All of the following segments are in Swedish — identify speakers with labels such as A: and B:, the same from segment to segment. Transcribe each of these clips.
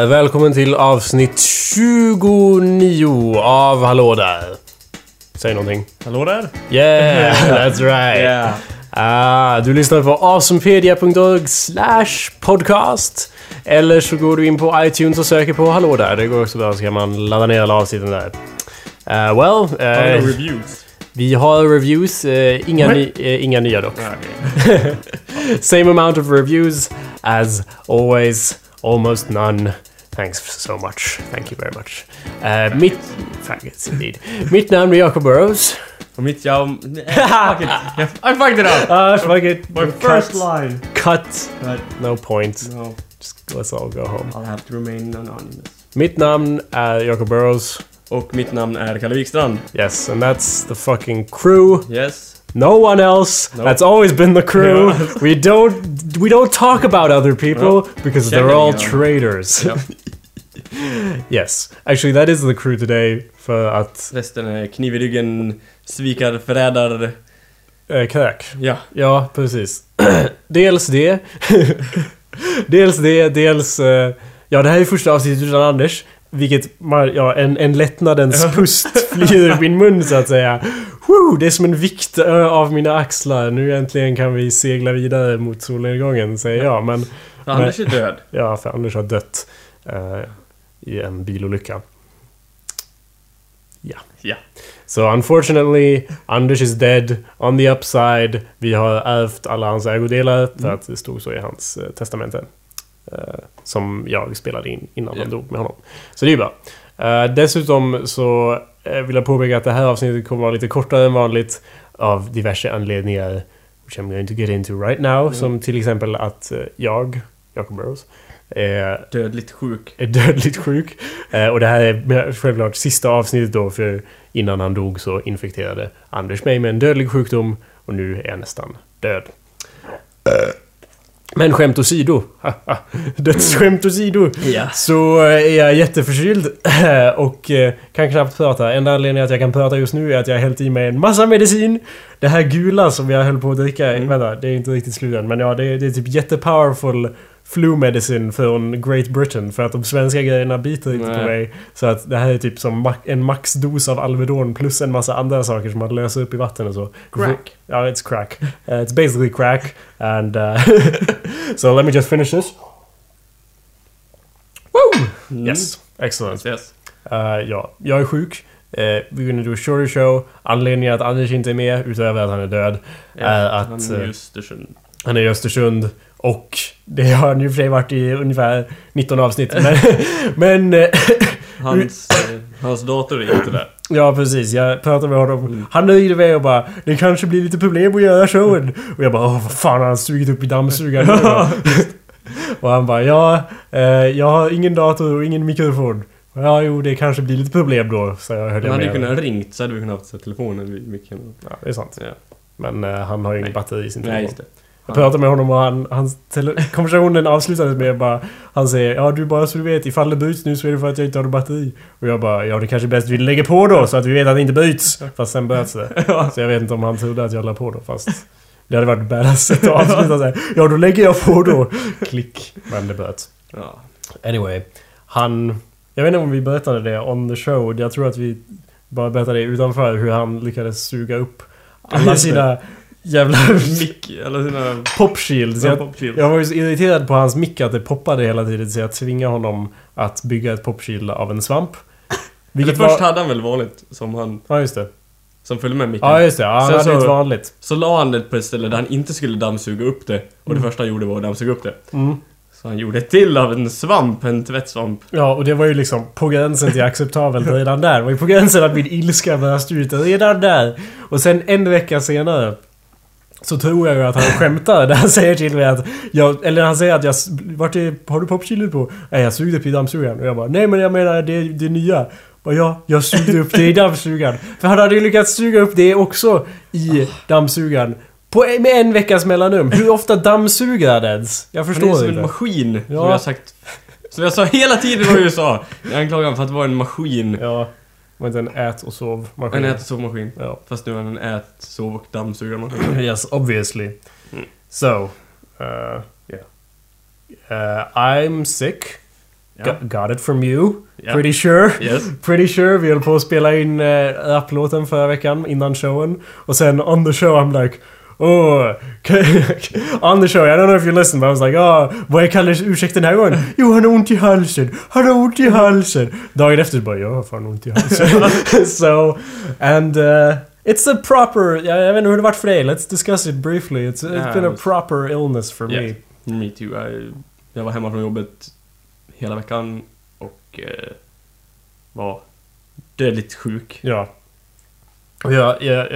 A: Där! Välkommen till avsnitt 29 av Hallå där. Säg någonting.
B: Hallå där?
A: Yeah, that's right.
B: Yeah.
A: Ah, du lyssnar på awesomepedia.org slash podcast. Eller så går du in på iTunes och söker på Hallå där. Det går också bra, så kan man ladda ner alla avsnitten där. Uh, well,
B: Har du
A: eh,
B: reviews?
A: vi har reviews. eh, inga,
B: Nej.
A: ny, eh, inga nya dock.
B: Nej.
A: Same amount of reviews as always, almost none. Thanks so much. Thank you very much. Uh, mitt... Faggots indeed. Mitt namn är Jacob Burrows.
B: Och mitt jag... Fuck it. I fucked it up!
A: Ah, fuck it.
B: My first line.
A: Cut.
B: But
A: No point.
B: no,
A: Just let's all go home.
B: I'll have to remain anonymous.
A: Mitt namn är Jacob Burrows.
B: Och mitt namn är Kalle Wikstrand.
A: Yes, and that's the fucking crew.
B: Yes.
A: No one else.
B: Nope.
A: That's always been the crew.
B: Yeah.
A: we don't we don't talk about other people
B: Nope.
A: because they're all traitors.
B: Ja.
A: yes, actually that is the crew today för att
B: Resten är kniv i ryggen, svikar, förrädar...
A: eh, kräk.
B: Ja.
A: Ja, precis. dels det. dels det, dels... eh, ja, det här är första avsnittet utan Anders. Vilket, ja, en, en lättnadens pust flyr ur min mun så att säga. Woo, det är som en vikt av mina axlar. Nu äntligen kan vi segla vidare mot solnedgången, säger jag. Men
B: Anders är död.
A: ja, för Anders har dött eh, i en bilolycka. Ja.
B: Ja.
A: So unfortunately, Anders is dead on the upside. Vi har ärvt alla hans ägodelar för
B: Mm.
A: att det stod så i hans eh, testamente. Eh, som jag spelade in innan
B: Ja.
A: han dog med honom. Så det är ju bra. Dessutom så eh, vill jag påpeka att det här avsnittet kommer vara lite kortare än vanligt av diverse anledningar. Which I'm going to get into right now.
B: Mm.
A: Som till exempel att eh, jag, Jacob Burrows, är
B: Dödligt sjuk.
A: är dödligt sjuk. Eh, och det här är självklart sista avsnittet då för innan han dog så infekterade Anders mig med en dödlig sjukdom och nu är jag nästan död. Men skämt åsido, dödsskämt åsido,
B: Ja.
A: så eh, är jag jätteförkyld och eh, kan knappt prata. Enda anledningen att jag kan prata just nu är att jag har hällt i mig en massa medicin. Det här gula som jag höll på att dricka,
B: Mm.
A: vänta, det är inte riktigt slut än, men ja, det är, det är typ jättepowerful flu medicine från Great Britain för att de svenska grejerna biter inte på mig. Så att det här är typ som en maxdos av Alvedon plus en massa andra saker som man löser upp i vatten och så.
B: Crack.
A: Ja, it's crack. Uh, it's basically crack. And uh, so let me just finish this. Woo!
B: Mm.
A: Yes, excellent.
B: Yes.
A: Uh, ja, jag är sjuk. Uh, we're gonna do a shorter show. Anledningen att Anders inte är med, utöver att han är död, är att
B: Han är i Östersund.
A: han är i Östersund. Och det har han ju för sig varit i ungefär 19 avsnitt. Men, men eh,
B: Hans, eh, hans dator är inte där.
A: ja, precis. Jag pratade med honom.
B: Mm.
A: Han nöjde mig och bara Det kanske blir lite problem att göra showen. Och jag bara Åh, vad fan har han sugit upp i dammsugaren nu då?" Och han bara Ja, eh, jag har ingen dator och ingen mikrofon. Ja, jo, det kanske blir lite problem då. Så jag hörde
B: Han hade ju kunnat ringt så hade vi kunnat haft här telefonen vid micken.
A: Ja, det är sant.
B: Ja.
A: Men eh, han har ju ingen
B: Nej.
A: batteri i sin telefon.
B: Nej, just det.
A: Jag pratade med honom och han, hans konversationen avslutades med bara Han säger ja du bara så du vet ifall det bryts nu så är det för att jag inte har något batteri. Och jag bara ja det kanske är bäst vi lägger på då så att vi vet att det inte bryts. Fast sen bröts det. Så jag vet inte om han trodde att jag la på då fast Det hade varit badass att avsluta såhär Ja då lägger jag på då. Klick. Men det bröts. Anyway. Han... Jag vet inte om vi berättade det on the show. Jag tror att vi bara berättade det utanför hur han lyckades suga upp alla sina jävla
B: Mick, eller sina...
A: popshields.
B: Ja,
A: Jag,
B: popshield.
A: jag var ju så irriterad på hans mick att det poppade hela tiden så jag tvingade honom att bygga ett popshield av en svamp.
B: Eller
A: Vilket
B: först
A: var...
B: hade han väl vanligt som han...
A: Ja just det.
B: Som följde med micken.
A: Ja just det, ja, han hade
B: så-
A: ett vanligt.
B: Så la han det på ett ställe där han inte skulle dammsuga upp det. Och
A: Mm.
B: det första han gjorde var att dammsuga upp det.
A: Mm.
B: Så han gjorde till av en svamp, en tvättsvamp.
A: Ja, och det var ju liksom på gränsen till acceptabelt redan där. Det var ju på gränsen att min ilska började ut redan där. Och sen en vecka senare så tror jag ju att han skämtar när han säger till mig att jag, Eller han säger att jag... Vart är... Har du popchillet på? Nej, jag sugde upp i dammsugaren. Och jag bara Nej men jag menar det, det nya. Och ja, jag sugde upp det i dammsugaren. För han hade ju lyckats suga upp det också i dammsugaren. På, med en veckas mellanrum. Hur ofta dammsuger han ens? Jag
B: Han är
A: förstår
B: som en
A: inte.
B: maskin.
A: Ja.
B: Som jag sagt... Som jag sa hela tiden vad jag sa. Jag anklagade honom för att vara en maskin.
A: Ja. Var inte en ät och sov-maskin.
B: En ät och sovmaskin.
A: Ja.
B: Fast nu är han en ät, sov och dammsugarmaskin.
A: yes, obviously.
B: Mm.
A: So, uh, yeah. Uh, I'm sick.
B: Ja.
A: Got, got it from you.
B: Ja.
A: Pretty sure.
B: Yes.
A: Pretty sure. Vi höll på att spela in uh, rapplåten förra veckan innan showen. Och sen on the show I'm like Oh, on the show, I don't know if you listened but I was like oh, vad är Kalles ursäkt den här gången? Jo, han har ont i halsen. Han har ont i halsen. Dagen efter bara, jag har fan ont i halsen. so, and uh, it's a proper, jag, vet inte hur det varit för dig. Let's discuss it briefly. It's, it's
B: Yeah,
A: been a proper illness for
B: Yeah.
A: me.
B: Me too. Jag, jag var hemma från jobbet hela veckan och eh, var dödligt sjuk.
A: Ja. Och jag, jag,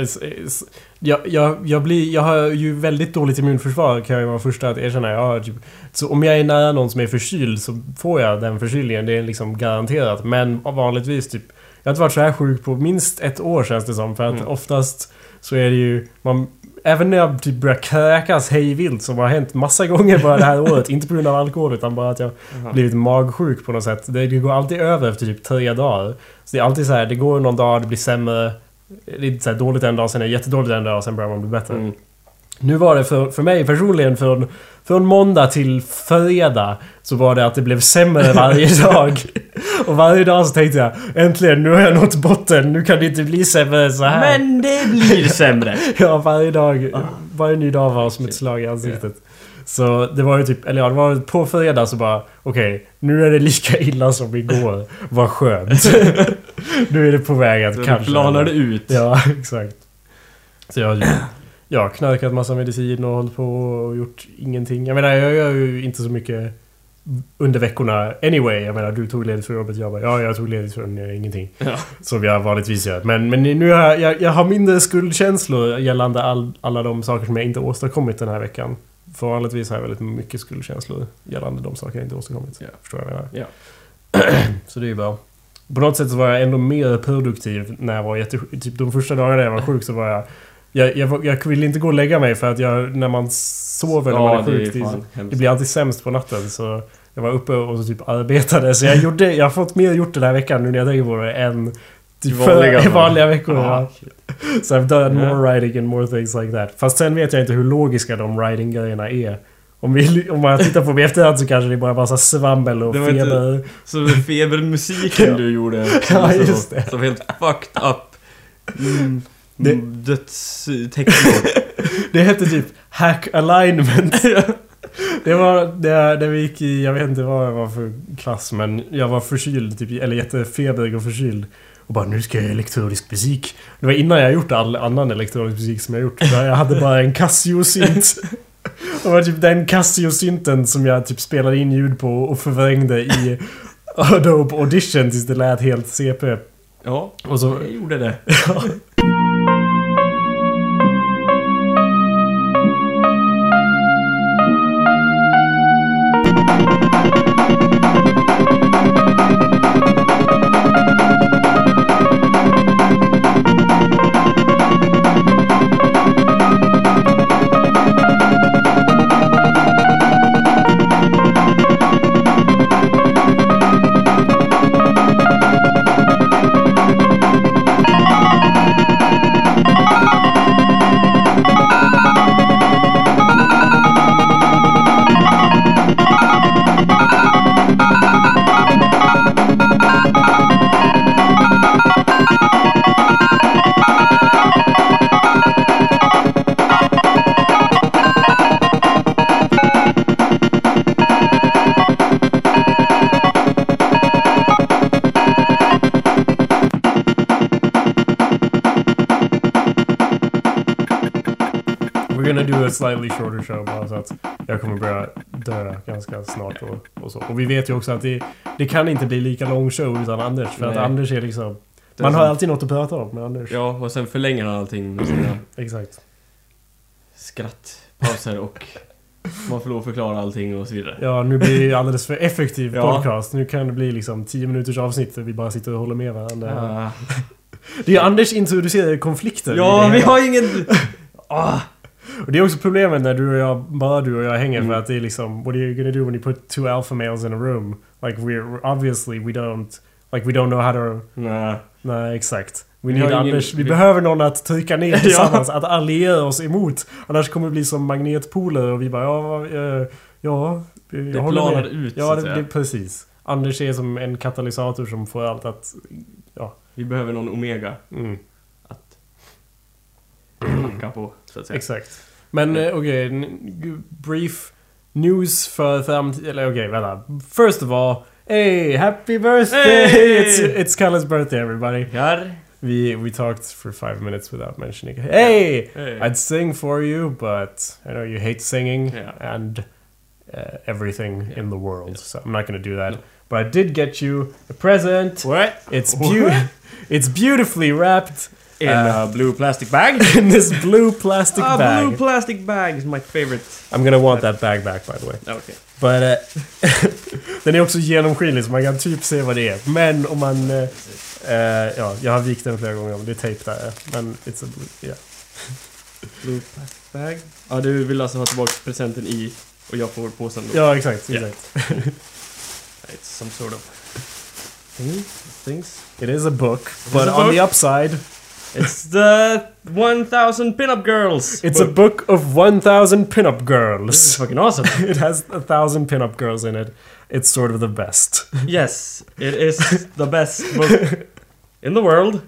A: jag, jag, jag, blir, jag har ju väldigt dåligt immunförsvar kan jag vara första att erkänna. Jag har, typ, så om jag är nära någon som är förkyld så får jag den förkylningen. Det är liksom garanterat. Men vanligtvis typ... Jag har inte varit så här sjuk på minst ett år känns det som. För att
B: Mm.
A: oftast så är det ju... Man, även när jag typ börjar kräkas hejvilt som har hänt massa gånger bara det här året. inte på grund av alkohol utan bara att jag blivit magsjuk på något sätt. Det, det går alltid över efter typ tre dagar. Så det är alltid så här, det går någon dag, det blir sämre. Det är så här dåligt en dag, sen är det jättedåligt en dag och sen börjar man bli bättre.
B: Mm.
A: Nu var det för, för mig personligen från, från måndag till fredag så var det att det blev sämre varje dag. Och varje dag så tänkte jag äntligen nu har jag nått botten, nu kan det inte bli sämre så här.
B: Men det blir sämre!
A: Ja, varje dag.
B: Ah.
A: Varje ny dag var som ett slag i ansiktet. Så det var ju typ, eller ja, det var på fredag så bara Okej, nu är det lika illa som igår. Vad skönt. nu är det på väg att
B: Så
A: kanske...
B: planar det ut.
A: Ja, exakt. Så jag har ju ja, knarkat massa medicin och hållit på och gjort ingenting. Jag menar, jag gör ju inte så mycket under veckorna anyway. Jag menar, du tog ledigt från jobbet. Jag bara, ja, jag tog ledigt från eh, ingenting.
B: Ja.
A: Som jag vanligtvis gör. Men, men nu har jag, jag, jag har mindre skuldkänslor gällande all, alla de saker som jag inte åstadkommit den här veckan. För vanligtvis har jag väldigt mycket skuldkänslor gällande de saker jag inte åstadkommit.
B: Ja.
A: Förstår jag vad jag menar?
B: Ja.
A: Så det är ju bra. På något sätt så var jag ändå mer produktiv när jag var jättesjuk. Typ de första dagarna jag var sjuk så var jag... Jag, jag, jag ville inte gå och lägga mig för att jag, när man sover när man är
B: Ja, det
A: sjuk,
B: är
A: det,
B: fan
A: det blir alltid sämst på natten. Så jag var uppe och så typ arbetade. Så jag, gjorde, jag har fått mer gjort den här veckan nu när jag tänker på det än typ
B: Vanliga
A: för, vanliga veckor.
B: Ah.
A: Så I've done
B: Ja.
A: more writing and more things like that. Fast sen vet jag inte hur logiska de writing-grejerna är. Om, vi, om man tittar på mig efterhand så kanske det är bara massa svammel och
B: Det inte-
A: feber.
B: Så febermusiken du gjorde.
A: Ja, just det.
B: Som helt fucked up. Mm,
A: Det-
B: mm, Dödstexter.
A: Det hette typ Hack Alignment. Det var det vi gick i, jag vet inte vad jag var för klass men jag var förkyld, typ, eller jättefebrig och förkyld. Och bara nu ska jag göra elektronisk musik. Det var innan jag gjort all annan elektronisk musik som jag gjort. Jag hade bara en Casio-synt. Det var typ den Casio-synten som jag typ spelade in ljud på och förvrängde i Adobe Audition tills det lät helt CP.
B: Ja,
A: Och så...
B: jag gjorde det.
A: We're do a slightly shorter show bara så att jag kommer börja dö ganska snart och, och så. Och vi vet ju också att det, det kan inte bli lika lång show utan Anders. För att
B: Nej.
A: Anders är liksom...
B: Det
A: Man
B: är
A: har alltid något att prata om med Anders.
B: Ja, och sen förlänger han allting med sina
A: Exakt.
B: skrattpauser och man får lov att förklara allting och så vidare.
A: Ja, nu blir det alldeles för effektiv
B: Ja.
A: podcast. Nu kan det bli liksom 10 minuters avsnitt där vi bara sitter och håller med varandra.
B: Ah.
A: Det är Anders introducerar konflikter.
B: Ja, vi har ingen... Ah.
A: Och det är också problemet när du och jag, bara du och jag hänger
B: Mm.
A: för att det är liksom What are you gonna do when you put two alpha males in a room? Like we're obviously we don't Like we don't know how to
B: Nej.
A: Nej, exakt. We
B: Vi
A: need
B: ingen-
A: Anders. Vi,
B: vi-
A: behöver någon att trycka ner
B: Ja.
A: tillsammans. Att alliera oss emot. Annars kommer det bli som magnetpoler och vi bara ja, ja. Jag
B: Det planar
A: med.
B: ut,
A: Ja, det, det, precis. Anders är som en katalysator som får allt att...
B: Vi behöver någon Omega
A: Mm,
B: hacka på, så att säga.
A: exakt. Men eh, okej, g- brief news för framtiden. Eller okej, vänta. First of all, hey, happy birthday!
B: Hey!
A: It's, it's Kalles birthday everybody. We, we talked for five minutes without mentioning Hey!
B: Hey.
A: I'd sing for you, but I know you hate singing
B: Yeah.
A: and uh, everything
B: Yeah.
A: in the world,
B: Yeah.
A: so I'm not gonna do that.
B: No.
A: But I did get you a present.
B: What?
A: It's
B: What?
A: It's beautifully wrapped
B: In
A: Uh,
B: a blue plastic bag?
A: in this blue plastic
B: ah,
A: bag.
B: blue plastic bag is my favorite.
A: I'm gonna want that bag back, by the way.
B: Okej.
A: But uh, den är också genomskinlig så man kan typ se vad det är. Men om man... Uh, uh, ja, jag har vikt den flera gånger om det är tejp där. Men it's a blue... Yeah.
B: Blue plastic bag. Ja, du vill alltså ha tillbaka presenten i och jag får påsen då?
A: Ja, exakt.
B: Yeah.
A: exakt.
B: It's some sort of thing, things.
A: It is a book,
B: is
A: but
B: a
A: on
B: book.
A: the upside,
B: It's the 1000 pinup girls!
A: it's a book of 1,000 pinup Girls.
B: This is fucking awesome.
A: it has a thousand pinup girls in it. It's sort of the best.
B: yes, it is the best book in the world.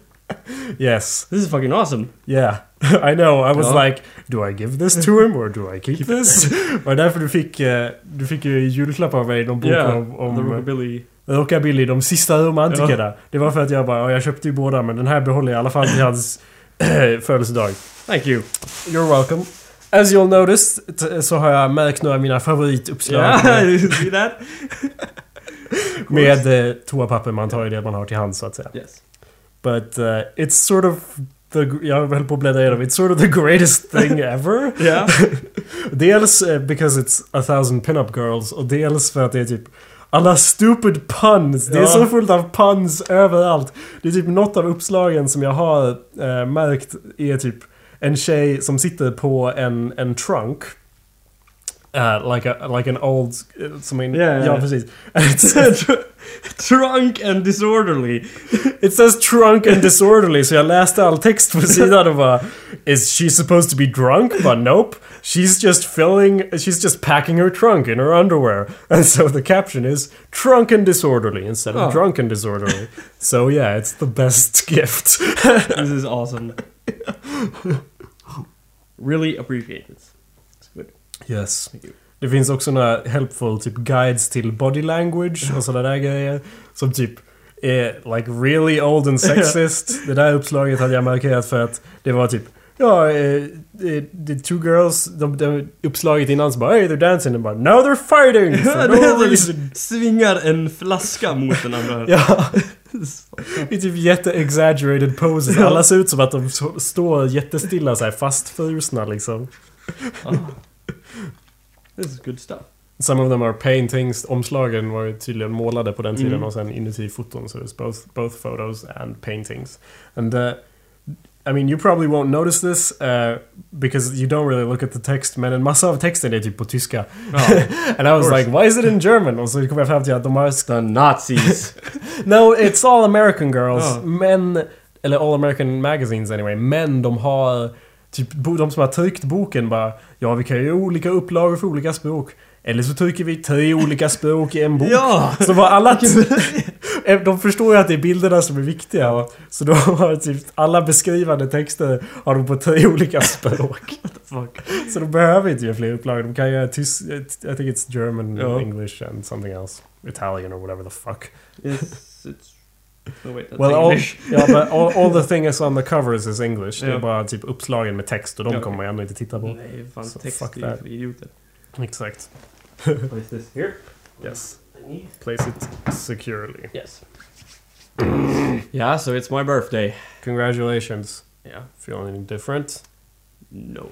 A: yes.
B: This is fucking awesome.
A: Yeah. I know. I was
B: Ja.
A: like, do I give this to him or do I keep this? Var det därför du fick, eh, du fick ju julklapp av mig, någon bok
B: Yeah,
A: om,
B: the
A: om
B: rockabilly.
A: Rockabilly, de sista romantikerna. Det var för att jag bara, "Ja, jag köpte ju båda men den här behåller jag i alla fall till hans födelsedag.
B: Thank you.
A: You're welcome. As you'll notice så har jag märkt några av mina favorituppslag
B: Yeah,
A: med,
B: you see that?
A: med eh, toapapper. Man tar ju det man har till hands så att säga.
B: Yes.
A: But uh, it's sort of the, jag höll på att bläddra igenom. It's sort of the greatest thing ever. Dels eh, because it's a thousand pinup girls och dels för att det är typ alla stupid puns. Det är
B: Ja.
A: så fullt av puns överallt. Det är typ något av uppslagen som jag har eh, märkt är typ en tjej som sitter på en, en trunk. Uh, like, a, like an old... eh, Som en,
B: Ja,
A: precis. It's,
B: Trunk and disorderly.
A: it says trunk and disorderly så jag läste all text på sidan och bara Is she supposed to be drunk? But nope. She's just filling... She's just packing her trunk in her underwear. And so the caption is Trunk and disorderly instead of
B: Oh.
A: drunk and disorderly. so yeah, it's the best gift.
B: This is awesome. really appreciate it.
A: Yes. Det finns också några helpful typ guides till body language och sådana där grejer. Som typ är like really old and sexist. det där uppslaget hade jag markerat för att det var typ Ja, eh, eh, the two girls, de, de, uppslaget innan så bara Hey they're dancing, och bara Now they're fighting! For no reason.
B: Svingar en flaska mot den andra.
A: Ja, det är typ jätte-exaggerated poses. Alla ser ut som att de står jättestilla så här fastfrusna liksom.
B: This is good stuff.
A: Some of them are paintings. Omslagen var ju tydligen målade på den tiden
B: Mm.
A: och sen inuti foton. So it's both, both photos and paintings. And uh, I mean, you probably won't notice this uh, because you don't really look at the text. Men en massa av texten är typ på tyska.
B: Ja.
A: And I was like, why is it in German? Och så kom jag fram till att de har...
B: The Nazis.
A: No, it's all American girls.
B: Ja.
A: Men... Eller all American magazines anyway. Men de har... Typ de som har tryckt boken bara Ja, vi kan ju olika upplagor för olika språk. Eller så trycker vi tre olika språk i en bok.
B: ja!
A: Så var alla... Eh, de förstår ju att det är bilderna som är viktiga. va? Så då har typ alla beskrivande texter har de på tre olika språk. Så de behöver inte göra fler upplagor. De kan göra tysk... I think it's German,
B: Ja.
A: English and something else. Italian or whatever the fuck.
B: Yes, it's... No wait, that's
A: Well, all, ja, but all, all the things on the covers is English. Det är
B: Ja.
A: bara typ uppslagen med text och de
B: Ja.
A: kommer man ändå inte titta på.
B: Nej, fan
A: So
B: text
A: fuck
B: är ju
A: that.
B: för idioter.
A: Exakt.
B: What is this? Here?
A: Yes. Place it securely.
B: Yes. yeah, so it's my birthday.
A: Congratulations.
B: Yeah.
A: Feeling any different?
B: No.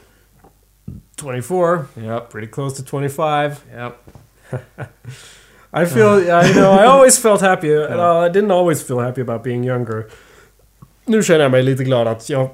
A: 24.
B: Yep.
A: Pretty close to 25.
B: Yep.
A: I feel, I know, I always felt happy. Uh, I didn't always feel happy about being younger. Nu känner jag mig lite glad att jag...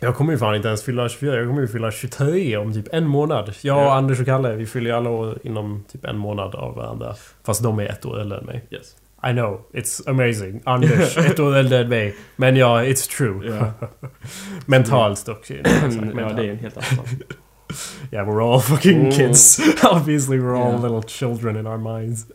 A: Jag kommer ju fan inte ens fylla 24, jag kommer ju fylla 23 om typ en månad. Jag
B: Ja.
A: Anders och Kalle, vi fyller ju alla år inom typ en månad av varandra. Fast de är ett år äldre än mig.
B: Yes.
A: I know, it's amazing. Anders, ett år äldre än mig. Men ja, it's true.
B: Ja.
A: Mentalt dock.
B: ja, det är en helt annan sak.
A: Yeah, we're all fucking
B: Mm.
A: kids. Obviously, we're all
B: Yeah.
A: little children in our minds.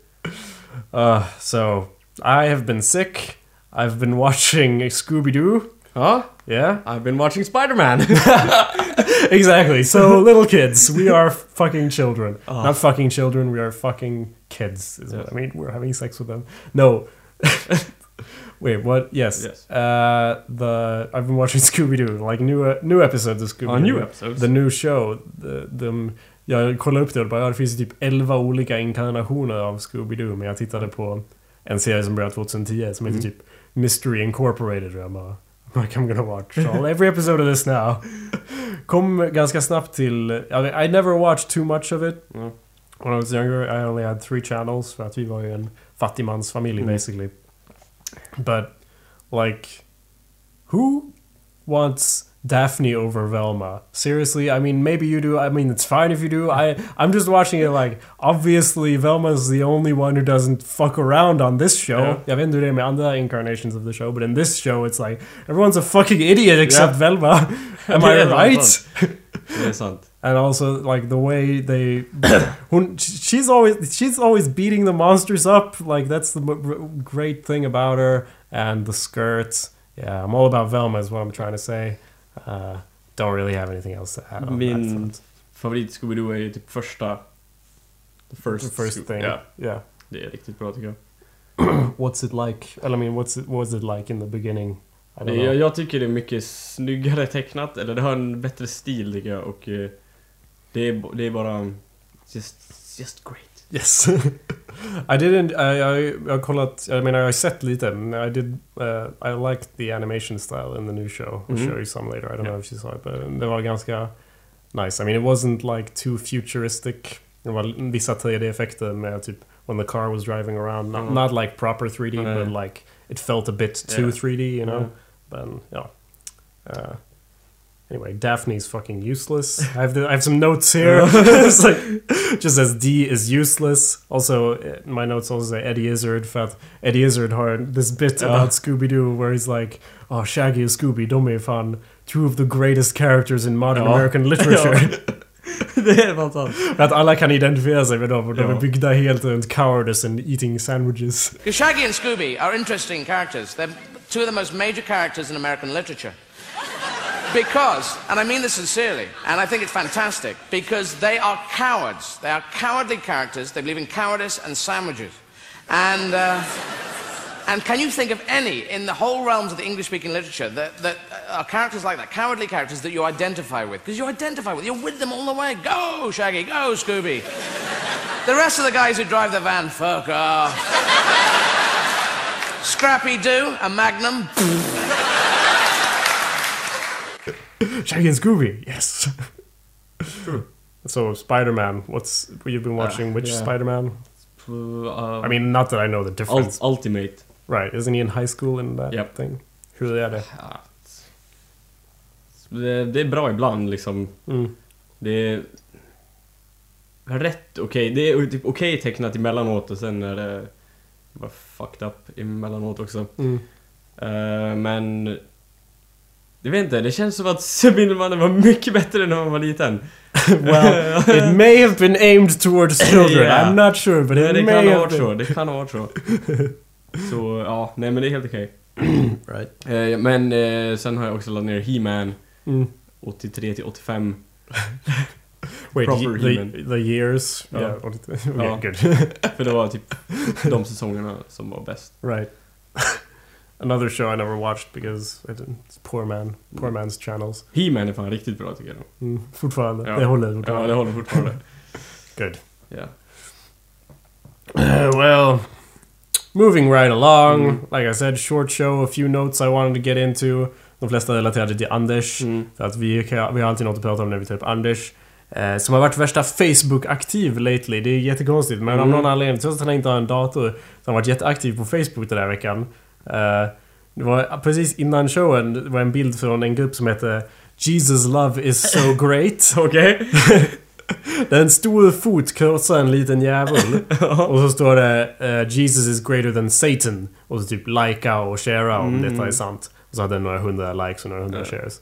A: Uh, so, I have been sick. I've been watching Scooby-Doo.
B: Huh?
A: Yeah?
B: I've been watching Spider-Man.
A: exactly. So, little kids, we are fucking children.
B: Oh.
A: Not fucking children, we are fucking kids. Is what I mean, we're having sex with them. No. Wait, what? Yes.
B: Yes.
A: Uh, the I've been watching Scooby Doo, like new uh, new episodes of Scooby Doo.
B: Ja, new episodes.
A: The new show. The, de, jag kollade upp det och bara, ja, det finns typ 11 olika inkarnationer av Scooby Doo. Men jag tittade på en serie som började 2010 som heter
B: Mm.
A: typ Mystery Incorporated. Och jag bara, like I'm gonna watch all, every episode of this now. Kom ganska snabbt till... I, never watched too much of it.
B: Ja.
A: When I was younger I only had three channels för att vi var ju en fattigmansfamilj
B: Mm.
A: basically. But like, who wants Daphne over Velma? Seriously, I mean maybe you do. I mean it's fine if you do. I I'm just watching it like obviously Velma's the only one who doesn't fuck around on this show.
B: Yeah.
A: Inte hur det är incarnations of the show, but in this show it's like everyone's a fucking idiot except
B: Yeah.
A: Velma. Am
B: Det
A: I right?
B: sant. Det är sant.
A: and also like the way they when she's always she's always beating the monsters up like that's the great thing about her and the skirts yeah i'm all about velma is what i'm trying to say uh, don't really have anything else to add on
B: Min-
A: that.
B: Favorit Scooby-Doo är ju typ första... The first,
A: the first thing.
B: Ja,
A: yeah.
B: Det är riktigt bra tycker jag.
A: what's it like? I mean what's it was it like in the beginning? I don't
B: Det,
A: know.
B: jag, jag tycker det är mycket snyggare tecknat, eller det har en bättre stil tycker jag. Och eh, det, är, det är bara just, just great.
A: Yes. I didn't... I, I, har kollat... Jag menar, jag har sett lite. I did... Uh, I liked the animation style in the new show. I'll
B: Mhm.
A: show you some later. I don't
B: Yeah.
A: know if you saw it. But det var ganska nice. I mean, it wasn't like too futuristic. Det var vissa 3D-effekter med typ when the car was driving around. Not,
B: Mhm.
A: not like proper 3D,
B: Nej.
A: but like it felt a bit too
B: Yeah.
A: 3D, you know? But, yeah. Uh, anyway, Daphne's fucking useless. I have the, I have some notes here. it's like just as D is useless. Also, uh, my notes also say Eddie Izzard för att Eddie Izzard har this bit
B: Ja.
A: about Scooby-Doo where he's like Oh, Shaggy and Scooby, de är fan two of the greatest characters in modern
B: Ja.
A: American literature.
B: det är fan sant.
A: För att alla kan identifiera sig med dem och de är
B: Ja.
A: byggda helt runt cowardice and eating sandwiches.
C: Because Shaggy and Scooby are interesting characters. They're two of the most major characters in American literature. Because, and I mean this sincerely, and I think it's fantastic, because they are cowards. They are cowardly characters. They believe in cowardice and sandwiches. And, uh, and can you think of any in the whole realms of the English speaking literature that, that are characters like that, cowardly characters that you identify with? Because you identify with, you're with them all the way. Go, Shaggy, go, Scooby. the rest of the guys who drive the van, fuck off. Scrappy Doo, a Magnum.
A: Shaggy and Scooby, yes. so Spider-Man, what's you've been watching? which
B: yeah.
A: Spider-Man?
B: Uh,
A: I mean, not that I know the difference.
B: Ult- Ultimate.
A: Right, isn't he in high school in that
B: Yep.
A: thing? Hur är det?
B: Det, det är bra ibland liksom.
A: Mm.
B: Det är rätt okej. Det är typ okej tecknat emellanåt och sen är det bara fucked up emellanåt också.
A: Mm.
B: Eh, men... Jag vet inte, det känns som att Spindelmannen var mycket bättre när man var liten.
A: well, it may have been aimed towards children.
B: Yeah.
A: I'm not sure, but it
B: det
A: may
B: kan ha varit så, det kan ha varit så. Så ja, nej men det är helt okej.
A: Right.
B: Eh, men eh, sen har jag också laddat ner He-Man
A: Mm.
B: 83 till 85.
A: Wait,
B: Proper He-Man.
A: the, the years?
B: Ja.
A: Yeah. okay,
B: Ja.
A: good.
B: För det var typ de säsongerna som var bäst.
A: right. Another show I never watched because it's poor man, poor
B: Mm.
A: man's channels.
B: He-Man är fan riktigt bra tycker jag.
A: Mm, fortfarande.
B: Ja.
A: Det håller
B: Ja,
A: fortfarande.
B: det håller fortfarande.
A: Good.
B: Ja.
A: Uh, well, moving right along.
B: Mm.
A: Like I said, short show, a few notes I wanted to get into. De flesta relaterade till Anders.
B: Mm.
A: För att vi, vi har alltid något att prata om när vi tar upp Anders. Eh, som har varit värsta Facebook-aktiv lately. Det är jättekonstigt. Men av
B: Mm.
A: någon anledning, trots att han inte har en dator, så har han varit jätteaktiv på Facebook den här veckan. Eh, det var precis innan showen, det var en bild från en grupp som heter Jesus Love is so great.
B: Okej.
A: Där en stor fot krossar en liten jävel. och så står det eh, Jesus is greater than Satan. Och så typ likea och sharea om
B: Mm.
A: detta är sant. Och så hade den några hundra likes och några hundra
B: Ja.
A: shares.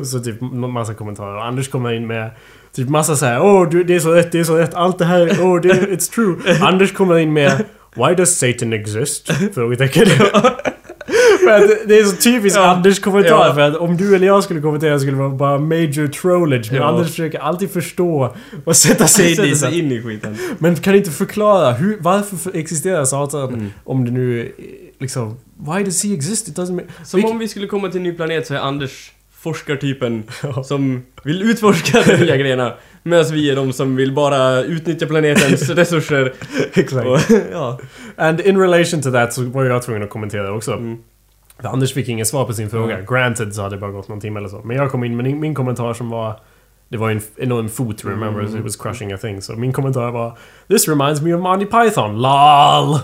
A: Och så typ massa kommentarer. Och Anders kommer in med typ massa så här. Åh, du, det är så rätt, det är så rätt. Allt det här, åh, det, it's true. Anders kommer in med Why does Satan exist? Frågetecken. Att det är så typiskt
B: Ja.
A: Anders kommentar
B: Ja.
A: för att om du eller jag skulle kommentera skulle det vara bara major trollage. Men
B: Ja.
A: Anders försöker alltid förstå och sätta sig in i
B: sig in i skiten.
A: Men kan inte förklara hur, varför för- existerar Satan
B: Mm.
A: om det nu liksom... Why does he exist? It doesn't make...
B: Som om vi skulle komma till en ny planet så är Anders forskartypen som vill utforska de nya grejerna. Medan vi är de som vill bara utnyttja planetens resurser.
A: Exakt.
B: Och, ja.
A: And in relation to that så var jag tvungen att kommentera också.
B: Mm.
A: Anders fick inget svar på sin fråga.
B: Mm.
A: Granted så hade det bara gått någon timme eller så. Men jag kom in med min, min kommentar som var... Det var en enorm fot, remember?
B: Mm.
A: It was crushing a thing. Så min kommentar var This reminds me of Monty Python. LOL!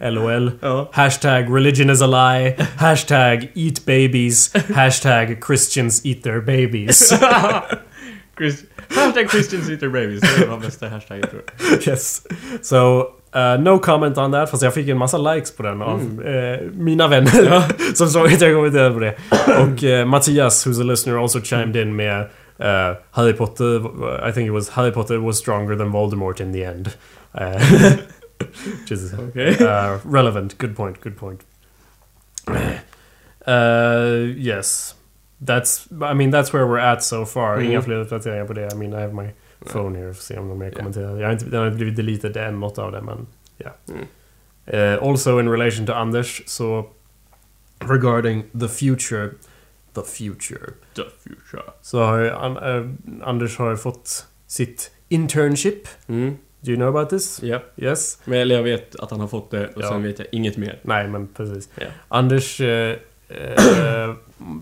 A: LOL.
B: Ja.
A: Hashtag religion is a lie. Hashtag eat babies. Hashtag Christians eat their babies.
B: Chris, hashtag Christian Sitter Babies. Det var bästa hashtaggen tror jag.
A: yes. So, uh, no comment on that. Fast jag fick en massa likes på den av eh, mina vänner. som såg att jag på det. Och eh, Mattias, who's a listener, also chimed in med uh, Harry Potter, I think it was Harry Potter was stronger than Voldemort in the end. Uh, which is
B: Okej.
A: uh, relevant. Good point, good point. Uh, yes. That's, I mean that's where we're at so far.
B: Mm.
A: Inga fler uppdateringar på det. I mean I have my phone here, får se om de mer
B: Ja.
A: kommenterar. Jag har inte, den har inte blivit deleted än, något av det, men ja.
B: Mm.
A: Uh, also in relation to Anders, så regarding the future, the future.
B: The future.
A: Så har eh, Anders har fått sitt internship.
B: Mm.
A: Do you know about this?
B: Ja.
A: Yes?
B: Men eller jag vet att han har fått det och
A: Ja.
B: sen vet jag inget mer.
A: Nej, men precis.
B: Ja.
A: Anders, eh, eh,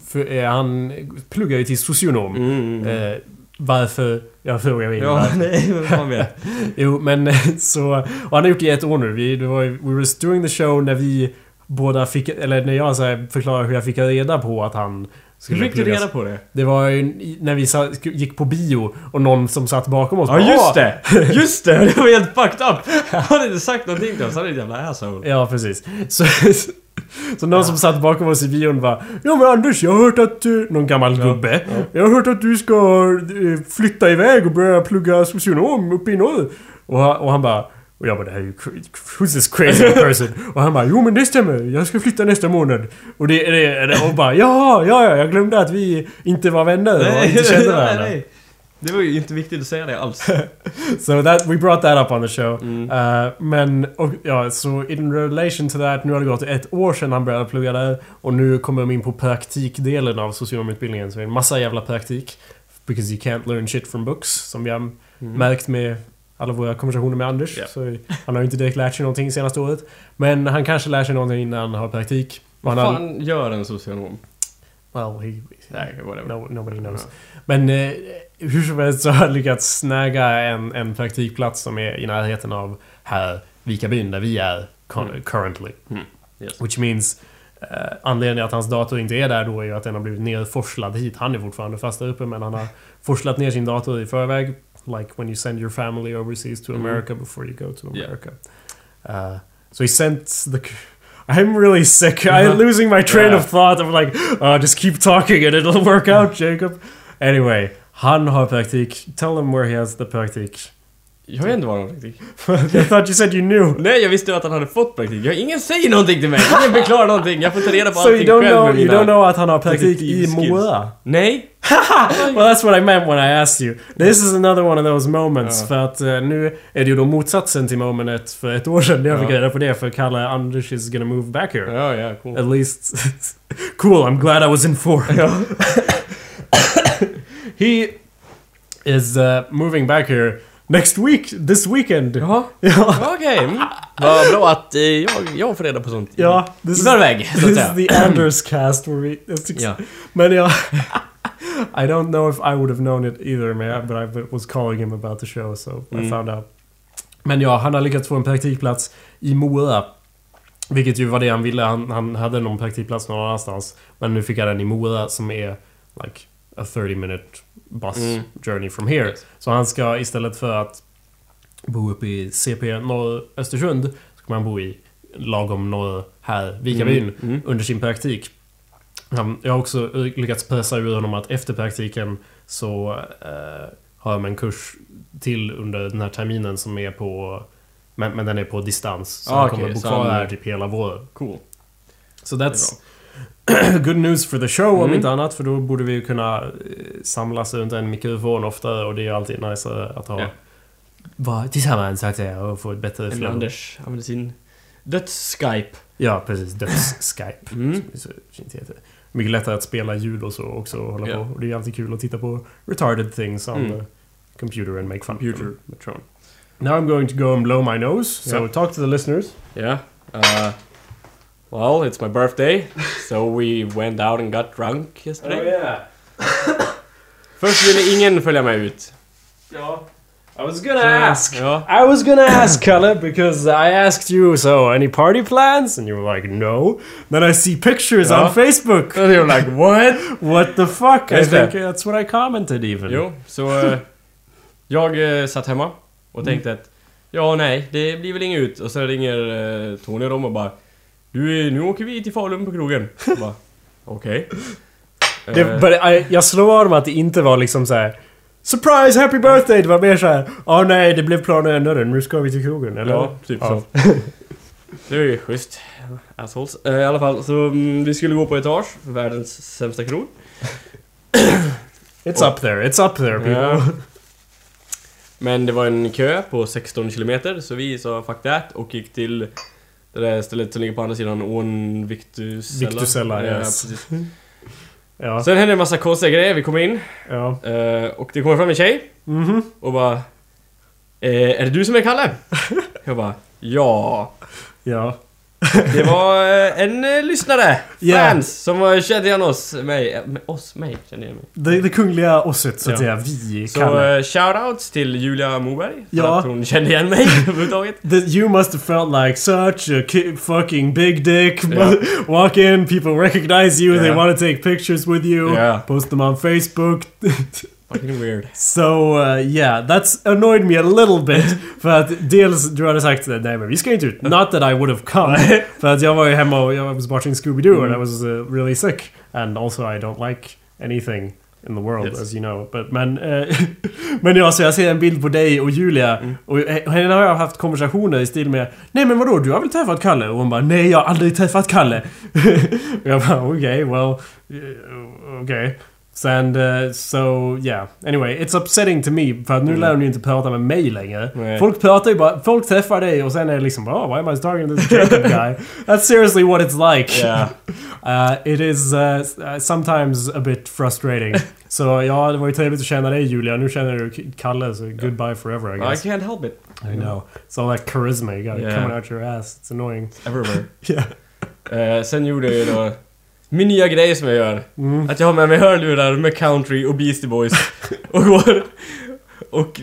A: för, eh, han pluggar ju till socionom.
B: Mm.
A: Eh, varför? Jag frågar mig
B: ja, nej, vet.
A: Jo, men eh, så... Och han har gjort det i ett år nu. Vi, det var, we was doing the show när vi båda fick... Eller när jag så här, förklarade hur jag fick reda på att han
B: Hur
A: skulle
B: fick du reda på det?
A: Det var ju när vi gick på bio och någon som satt bakom oss
B: Ja
A: bara,
B: just det! Just det! Det var helt fucked up! Han hade inte sagt någonting till oss, han är ett jävla asshole.
A: Ja, precis. Så, så någon som satt bakom oss i bion var Ja men Anders, jag har hört att... eh," Någon gammal
B: Ja,
A: gubbe.
B: ja.
A: Jag har hört att du ska eh, flytta iväg och börja plugga socionom uppe i norr. Och, och han bara... Och jag bara, det här är ju... Who's this crazy person? och han bara, jo men det stämmer. Jag ska flytta nästa månad. Och det... det, det och bara, ja, ja, ja. Jag glömde att vi inte var vänner och inte kände varandra.
B: Det var ju inte viktigt att säga det alls.
A: So that, we brought that up on the show.
B: Mm.
A: Uh, men, och, ja, så in relation to that, nu har det gått ett år sedan han började plugga där. Och nu kommer de in på praktikdelen av socionomutbildningen. Så det är en massa jävla praktik. Because you can't learn shit from books. Som vi har
B: Mm.
A: märkt med alla våra konversationer med Anders.
B: Ja.
A: Så han har ju inte direkt lärt sig någonting senaste året. Men han kanske lär sig någonting innan han har praktik.
B: Vad
A: han
B: fan gör en socionom?
A: well, he,
B: Nej, whatever.
A: no, nobody knows. Men eh, hur som helst så har jag lyckats snäga en, en praktikplats som är i närheten av här Vikabyn där vi är
B: Mm.
A: currently.
B: Yes.
A: Which means eh, anledningen att hans dator inte är där då är ju att den har blivit nerforslad hit. Han är fortfarande fast där uppe men han har forslat ner sin dator i förväg. Like when you send your family overseas to
B: Mm.
A: America before you go to
B: Yeah.
A: America. Uh, so he sent the... I'm really sick. I'm
B: Uh-huh.
A: losing my train
B: Yeah.
A: of thought. I'm like, oh, just keep talking and it'll work out, Jacob. Anyway, han har praktik. Tell him where he has the praktik.
B: Jag vet inte vad han har praktik.
A: I thought you said you knew.
B: Nej, jag visste att han hade fått praktik. Jag, ingen säger någonting till mig. Ingen förklarar någonting. Jag får ta reda på
A: So you
B: allting
A: don't
B: själv
A: know,
B: med
A: you
B: mina
A: don't know att han har praktik i. Mora?
B: Nej.
A: Well that's what I meant when I asked you. This is another one of those moments.
B: Ja.
A: För att eh, nu är det ju då motsatsen till momentet för ett år sedan. Jag fick
B: Ja.
A: reda på det för Kalle Anders is gonna move back here.
B: Ja, ja, cool.
A: At least... cool, I'm glad I was informed.
B: Ja.
A: He is uh, moving back here next week, this weekend.
B: Jaha.
A: Ja.
B: Okej. Mm. Vad bra att eh, jag, jag får reda på sånt. i-
A: Ja,
B: I
A: this is,
B: förväg, så att
A: this is
B: säga.
A: the Anders cast where we...
B: Ja.
A: Men ja... I don't know if I would have known it either, man, but I was calling him about the show, so I
B: Mm.
A: found out. Men ja, han har lyckats få en praktikplats i Mora. Vilket ju var det han ville. Han, han hade någon praktikplats någon annanstans. Men nu fick han den i Mora som är like a 30 minute bus
B: Mm.
A: journey from here.
B: Yes.
A: Så han ska istället för att bo uppe i CP norr Östersund kommer han bo i lagom norr här, Vikabyn,
B: Mm. Mm.
A: under sin praktik. Jag har också lyckats pressa ur honom att efter praktiken så eh, har jag en kurs till under den här terminen som är på Men, men den är på distans. Så
B: Ah,
A: han kommer bo
B: så
A: kvar här typ hela våren.
B: Cool.
A: Så
B: är
A: that's good news for the show om
B: Mm.
A: inte annat. För då borde vi ju kunna eh, samlas runt en mikrofon oftare och det är ju alltid nice att ha...
B: Ja.
A: Vara tillsammans så att säga och få ett bättre flow.
B: Anders använder sin döds-Skype.
A: Ja, precis. Döds-Skype.
B: Mm.
A: som det så fint heter. Mycket lättare att spela ljud och så också och hålla
B: Ja.
A: på. Och det är alltid kul att titta på retarded things on
B: Mm.
A: the computer and make fun of
B: Computer
A: them.
B: Metron.
A: Now I'm going to go and blow my nose. So
B: Yeah.
A: talk to the listeners.
B: Yeah. Uh, well, it's my birthday, so we went out and got drunk yesterday.
A: yeah.
B: Först ville ingen följa med ut.
A: Ja. I was gonna ask.
B: Ja.
A: I was gonna ask, Kalle, because I asked you, so any party plans? And you were like, no. Then I see pictures
B: Ja.
A: on Facebook.
B: And were like, what?
A: What the fuck? I
B: Just
A: think
B: det.
A: that's what I commented even.
B: Jo, så eh, jag eh, satt hemma
A: Mm.
B: och tänkte att ja, nej, det blir väl inget ut. Och så ringer eh, Tony de och bara Du, nu åker vi till Falun på krogen. Okej.
A: Det,
B: Eh,
A: jag slår av mig att det inte var liksom så här. Surprise, happy birthday! Det var mer så här. Åh nej, det blev planen ändrade. Nu ska vi till krogen, eller?
B: Ja, typ
A: Ja.
B: så. Det är ju schysst. Assholes. Eh, I alla fall, så mm, vi skulle gå på etage, världens sämsta krog.
A: It's up there, it's up there people.
B: Ja. Men det var en kö på 16 kilometer, så vi sa fuck that och gick till det där stället som ligger på andra sidan ån Victusella.
A: Victusella,
B: Ja,
A: yes.
B: precis.
A: Ja.
B: Sen hände en massa konstiga grejer, vi kom in
A: ja.
B: eh, och det kommer fram en tjej
A: Mhm.
B: och bara eh, Är det du som är Kalle? Jag bara Ja.
A: Ja.
B: Det var eh, en eh, lyssnare, fans, som eh, kände igen oss, mig, oss, mig kände igen mig.
A: Det, det kungliga osset, så att
B: Ja.
A: säga. Vi,
B: Så
A: Kalle.
B: uh, shoutouts till Julia Moberg, för
A: Ja.
B: att hon kände igen mig överhuvudtaget.
A: You must have felt like such a ki- fucking big dick.
B: Yeah.
A: Walk in, people recognize you, they
B: Yeah.
A: want to take pictures with you,
B: Yeah.
A: post them on Facebook.
B: Fucking weird.
A: so uh, yeah, that's annoyed me a little bit. för att dels du hade sagt nej men vi ska inte ut. Not that I would have come. för att jag var ju hemma och jag was watching Scooby-Doo and I
B: Mm.
A: was uh, really sick. And also I don't like anything in the world
B: Yes.
A: as you know. But, men, eh, men ja, så jag ser en bild på dig och Julia
B: Mm.
A: och eh, henne har jag haft konversationer i stil med Nej men vadå, du har väl träffat Kalle? Och hon bara Nej jag har aldrig träffat Kalle. och jag bara okej, okay, well, eh, okej. Sen, uh, so yeah. Anyway, it's upsetting to me för att nu
B: Mm.
A: lär hon ju inte prata med mig längre.
B: Nej.
A: Folk pratar ju bara, folk träffar dig och sen är det liksom oh, why am I talking to this Jacob guy? That's seriously what it's like.
B: Yeah.
A: Uh, it is uh, uh, sometimes a bit frustrating. Så ja, det var ju trevligt att känna dig Julia. Nu känner du Kalle, så goodbye forever I guess.
B: I can't help it.
A: I know. It's all that charisma you got
B: Yeah.
A: coming out your ass. It's annoying.
B: Everywhere.
A: Yeah.
B: Eh, sen gjorde jag ju då min nya grej som jag gör.
A: Mm.
B: Att jag har med mig hörlurar med country och Beastie Boys och går och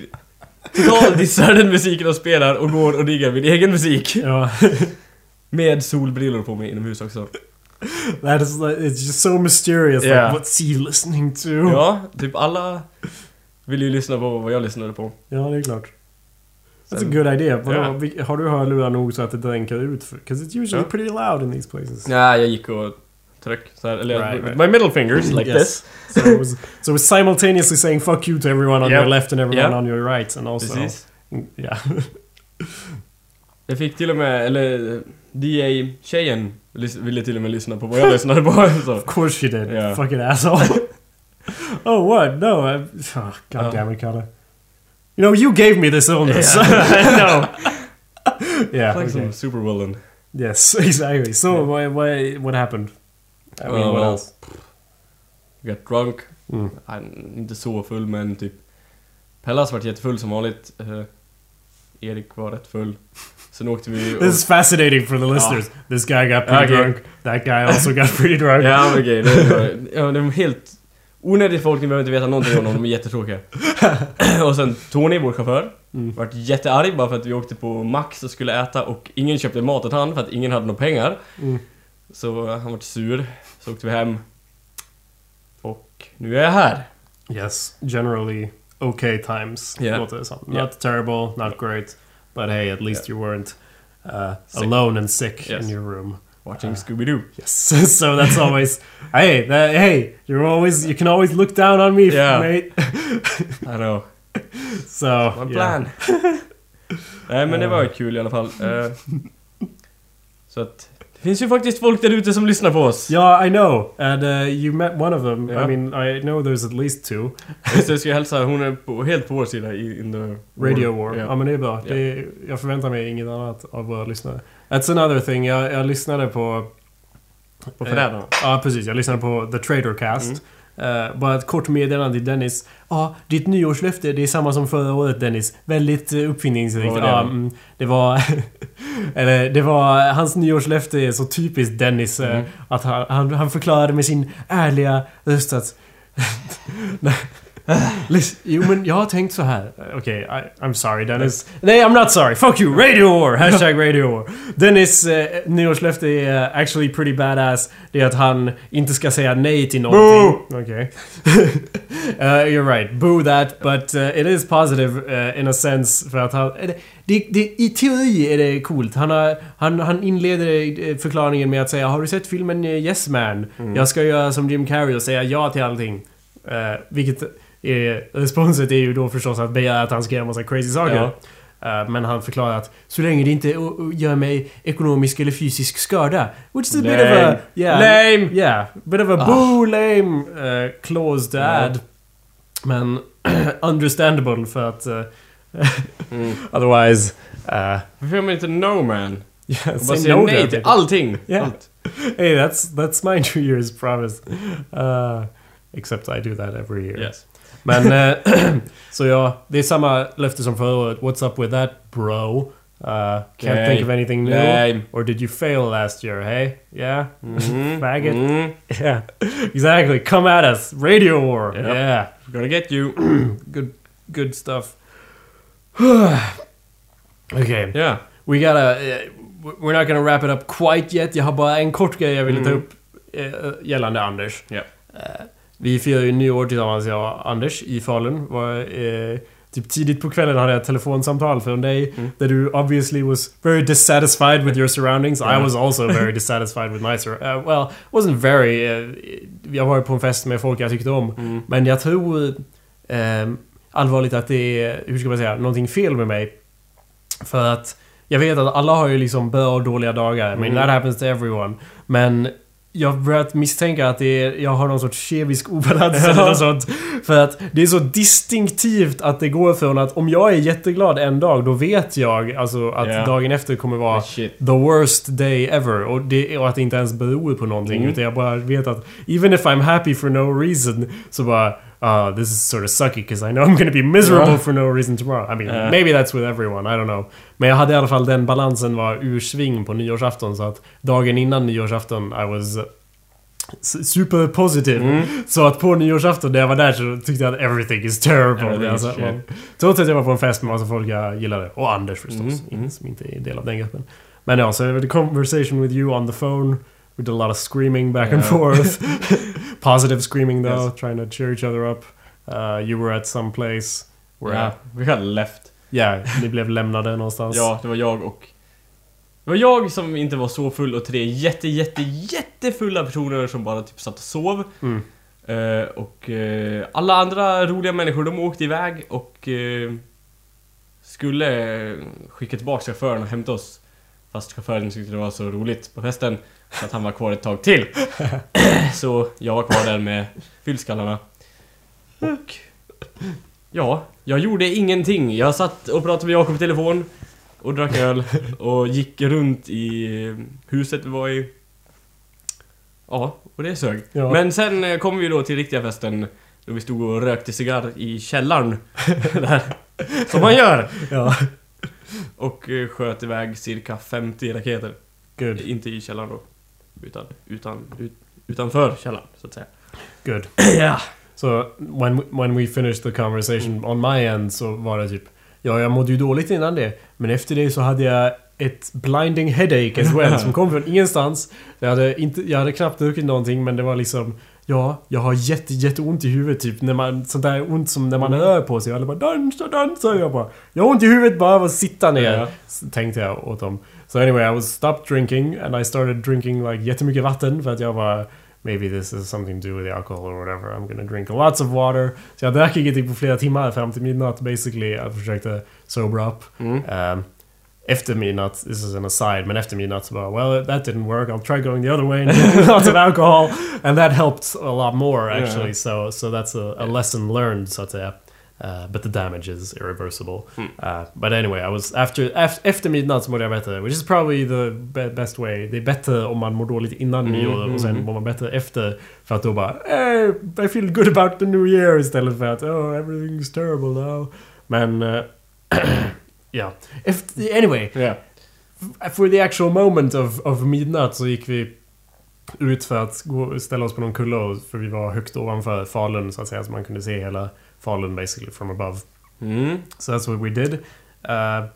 B: totaldissar den musiken och spelar och går och diggar min egen musik.
A: Ja.
B: Med solbrillor på mig inomhus också.
A: That is like, it's just so mysterious.
B: Yeah.
A: Like, what's he listening to?
B: Ja, typ alla vill ju lyssna på vad jag lyssnade på.
A: Ja, det är klart. That's a
B: Sen-
A: good idea. Vadå, vi- Har du hörlurar nog så att det dränker ut? Because it's usually
B: Ja.
A: pretty loud in these places.
B: Ja, jag gick och så här, eller
A: Right, right.
B: my middle fingers like
A: Yes.
B: this.
A: So it was, so it was simultaneously saying fuck you to everyone on
B: Yep.
A: your left and everyone
B: Yep.
A: on your right. And also...
B: Precis.
A: Yeah.
B: Jag fick till och med, eller DA-tjejen ville till och med lyssna på vad jag lyssnade på. Så.
A: of course she did.
B: Yeah.
A: Fucking asshole. oh, what? No. I, oh, God
B: Oh.
A: damn it, Kalle. You know, you gave me this illness.
B: I know.
A: yeah.
B: Like
A: okay.
B: some supervillain.
A: Yes, exactly. So, why, why, what happened? I mean, what else?
B: Got drunk.
A: Mm.
B: Han, inte så full men typ Pellas vart jättefull som vanligt. Eh, Erik var rätt full. Sen åkte vi och...
A: This is fascinating for the listeners. This guy got pretty
B: Okay.
A: drunk. That guy also got pretty drunk.
B: Ja men okej, det, var, ja, det var helt onödigt folk, ni behöver inte veta någonting om dem, de är jättetråkiga. och sen Tony, vår chaufför,
A: Mm.
B: vart jättearg bara för att vi åkte på Max och skulle äta och ingen köpte mat åt han för att ingen hade några pengar.
A: Mm.
B: Så han vart sur. Så åkte vi hem. Och nu är jag här.
A: Yes, generally okay times.
B: Yeah.
A: Låter det som.
B: Yeah.
A: Not terrible, not great. But hey, at least you weren't uh, alone and sick
B: Yes.
A: in your room.
B: Watching
A: Ah.
B: Scooby-Doo.
A: Yes. so that's always hey, that, hey, you're always you can always look down on me,
B: Yeah.
A: mate.
B: I know.
A: so yeah.
B: plan. Nej men det var ju kul i alla fall. Eh, så att... Det finns ju faktiskt folk där ute som lyssnar på oss.
A: Ja, I know. And uh, you met one of them.
B: Ja.
A: I mean, I know there's at least two.
B: Just jag ska hälsa, hon är på, helt på vår sida i in the
A: Radio War. Ja,
B: Ja.
A: men det är bra.
B: Ja.
A: Det är, jag förväntar mig inget annat av våra lyssnare. That's another thing. Jag, jag lyssnade på...
B: På Förrädarna.
A: Ja, precis. Jag lyssnade på The Tradercast. Uh, bara ett kort meddelande till Dennis. Ja, ditt nyårslöfte det är samma som förra året Dennis. Väldigt uh, uppfinningsrikt.
B: Det då?
A: mm, det var... eller det var... Hans nyårslöfte är så typiskt Dennis. eh,
B: Mm.
A: Att han, han, han förklarade med sin ärliga röst att... Jo men jag har tänkt så här. Okej, I- I'm sorry Dennis. Nej, I'm not sorry. Fuck you! Radio War! Hashtag Radio War. Dennis eh, nyårslöfte är eh, actually pretty badass. Det är att han inte ska säga nej till någonting. Okej. uh, you're right. Boo that. But uh, it is positive uh, in a sense. För att han... eh, Det, det, I teori är det coolt. Han, har, han, han inleder eh, förklaringen med att säga Har du sett filmen eh, Yes Man? Jag ska göra som Jim Carrey och säga ja till allting. Uh, vilket är... Responset är ju då förstås att begära att han ska göra massa crazy saker.
B: Ja.
A: Uh, men han förklarar att så länge det inte gör mig ekonomisk eller fysisk skada. Which is a bit of a...
B: Lame.
A: Yeah,
B: Lame!
A: Yeah, bit of a boo lame uh, clause to
B: Ja.
A: add. Men understandable för att... Uh,
B: Mm.
A: otherwise... Uh,
B: Varför gör man inte no man?
A: yeah,
B: Och bara säga
A: no
B: nej till
A: everything.
B: allting!
A: Yeah.
B: Allt.
A: Hey, that's that's my New Year's promise. Uh, except I do that every year.
B: Yes.
A: Men eh, så ja, det är samma löfte som förra året. What's up with that bro? Uh, can't
B: Nej.
A: think of anything new.
B: Nej.
A: Or did you fail last year? Hey, yeah,
B: Mm.
A: Faggot.
B: Mm.
A: yeah, exactly. Come at us, Radio War.
B: Yep.
A: Yeah,
B: Gonna get you.
A: good, good stuff. okay,
B: Yeah.
A: we gotta. Uh, we're not gonna wrap it up quite yet. Jag har bara en kort grej jag ville ta
B: Mm.
A: upp uh, gällande Anders.
B: Ja.
A: Eh, vi firar ju nyår tillsammans, jag och Anders, i Falun. Var, eh, typ tidigt på kvällen hade jag ett telefonsamtal från dig.
B: Mm.
A: Där du obviously was very dissatisfied with your surroundings. I
B: Ja.
A: was also very dissatisfied with my sur- uh, Well, wasn't very... Uh, jag var ju på en fest med folk jag tyckte om.
B: Mm.
A: Men jag tror ehm, allvarligt att det är, hur ska man säga, någonting fel med mig. För att jag vet att alla har ju liksom bra och dåliga dagar. I mean,
B: Mm.
A: that happens to everyone. Men jag har börjat misstänka att det är, jag har någon sorts kemisk obalans eller något sånt. För att det är så distinktivt att det går från att om jag är jätteglad en dag, då vet jag alltså att
B: Ja.
A: dagen efter kommer vara
B: Shit.
A: the worst day ever. Och, det, och att det inte ens beror på någonting.
B: Mm.
A: Utan jag bara vet att even if I'm happy for no reason så bara uh, this is sort of sucky because I know I'm gonna be miserable
B: Ja.
A: for no reason tomorrow. I mean,
B: Ja.
A: maybe that's with everyone, I don't know. Men jag hade i alla fall den balansen var ur sving på nyårsafton så att dagen innan nyårsafton I was super positive.
B: Mm.
A: Så att på nyårsafton när jag var där så tyckte jag att everything is terrible.
B: Everything
A: Alltså,
B: shit.
A: man- Trots att jag var på en fest med massa folk jag gillade. Och Anders förstås.
B: Mm, mm.
A: som inte är del av den gruppen. Men ja, så the conversation with you on the phone. We did a lot of screaming back and
B: Ja.
A: forth. Positive screaming though,
B: Yes.
A: trying to cheer each other up. Uh, you were at some place where...
B: Ja, vi hade left.
A: Ja, ni blev lämnade någonstans.
B: Ja, det var jag och... Det var jag som inte var så full och tre jätte, jätte, jättefulla personer som bara typ satt och sov.
A: Mm.
B: Eh, och eh, alla andra roliga människor, de åkte iväg och eh, skulle skicka tillbaka chauffören och hämta oss. Fast chauffören tyckte det var så roligt på festen så att han var kvar ett tag till. så jag var kvar där med fyllskallarna. Och... Ja, jag gjorde ingenting. Jag satt och pratade med Jakob i telefon och drack öl och gick runt i huset vi var i. Ja, och det sög.
A: Ja.
B: Men sen eh, kom vi då till riktiga festen då vi stod och rökte cigarr i källaren. Där. Som man gör!
A: Ja,
B: Och eh, sköt iväg cirka 50 raketer.
A: good.
B: Inte i källaren då. Utan, utan, ut, utanför källaren, så att säga.
A: Good.
B: Ja.
A: Så when, when we finished the conversation on my end så var det typ Ja, jag mådde ju dåligt innan det. Men efter det så hade jag ett blinding headache as well som kom från ingenstans. Jag hade, inte, jag hade knappt druckit någonting men det var liksom Ja, jag har jätte, jätteont i huvudet typ. När man, sånt där ont som när man rör på sig. Alla bara dansa, dansa. Jag bara Jag har ont i huvudet bara av att sitta ner.
B: Ja.
A: Tänkte jag åt dem. So anyway, I was stopped drinking and I started drinking like jättemycket vatten för att jag var maybe this is something to do with the alcohol or whatever. I'm gonna drink lots of water. Så jag drack ingenting på flera timmar fram till midnatt basically. Jag försökte sober up.
B: Mm.
A: Um, efter midnatt, this is an aside, men efter midnatt så bara well that didn't work, I'll try going the other way and lots of alcohol. And that helped a lot more actually,
B: Yeah.
A: so, so that's a, a lesson learned så att säga. Uh, but the damage is irreversible.
B: Hmm.
A: Uh, but anyway, I was after, af- efter midnatt så mådde jag bättre, which is probably the be- best way. Det är bättre om man mår dåligt innan
B: Mm,
A: nyår och sen
B: mm.
A: mår man bättre efter. För att då bara hey, I feel good about the new year istället för att oh everything's terrible now. Men uh, ja, Efter- anyway.
B: Ja.
A: For the actual moment of, of midnatt så gick vi ut för att gå, ställa oss på någon kulle för vi var högt ovanför Falun så att säga så man kunde se hela Falun basically from above.
B: Mm.
A: So that's what we did. Uh,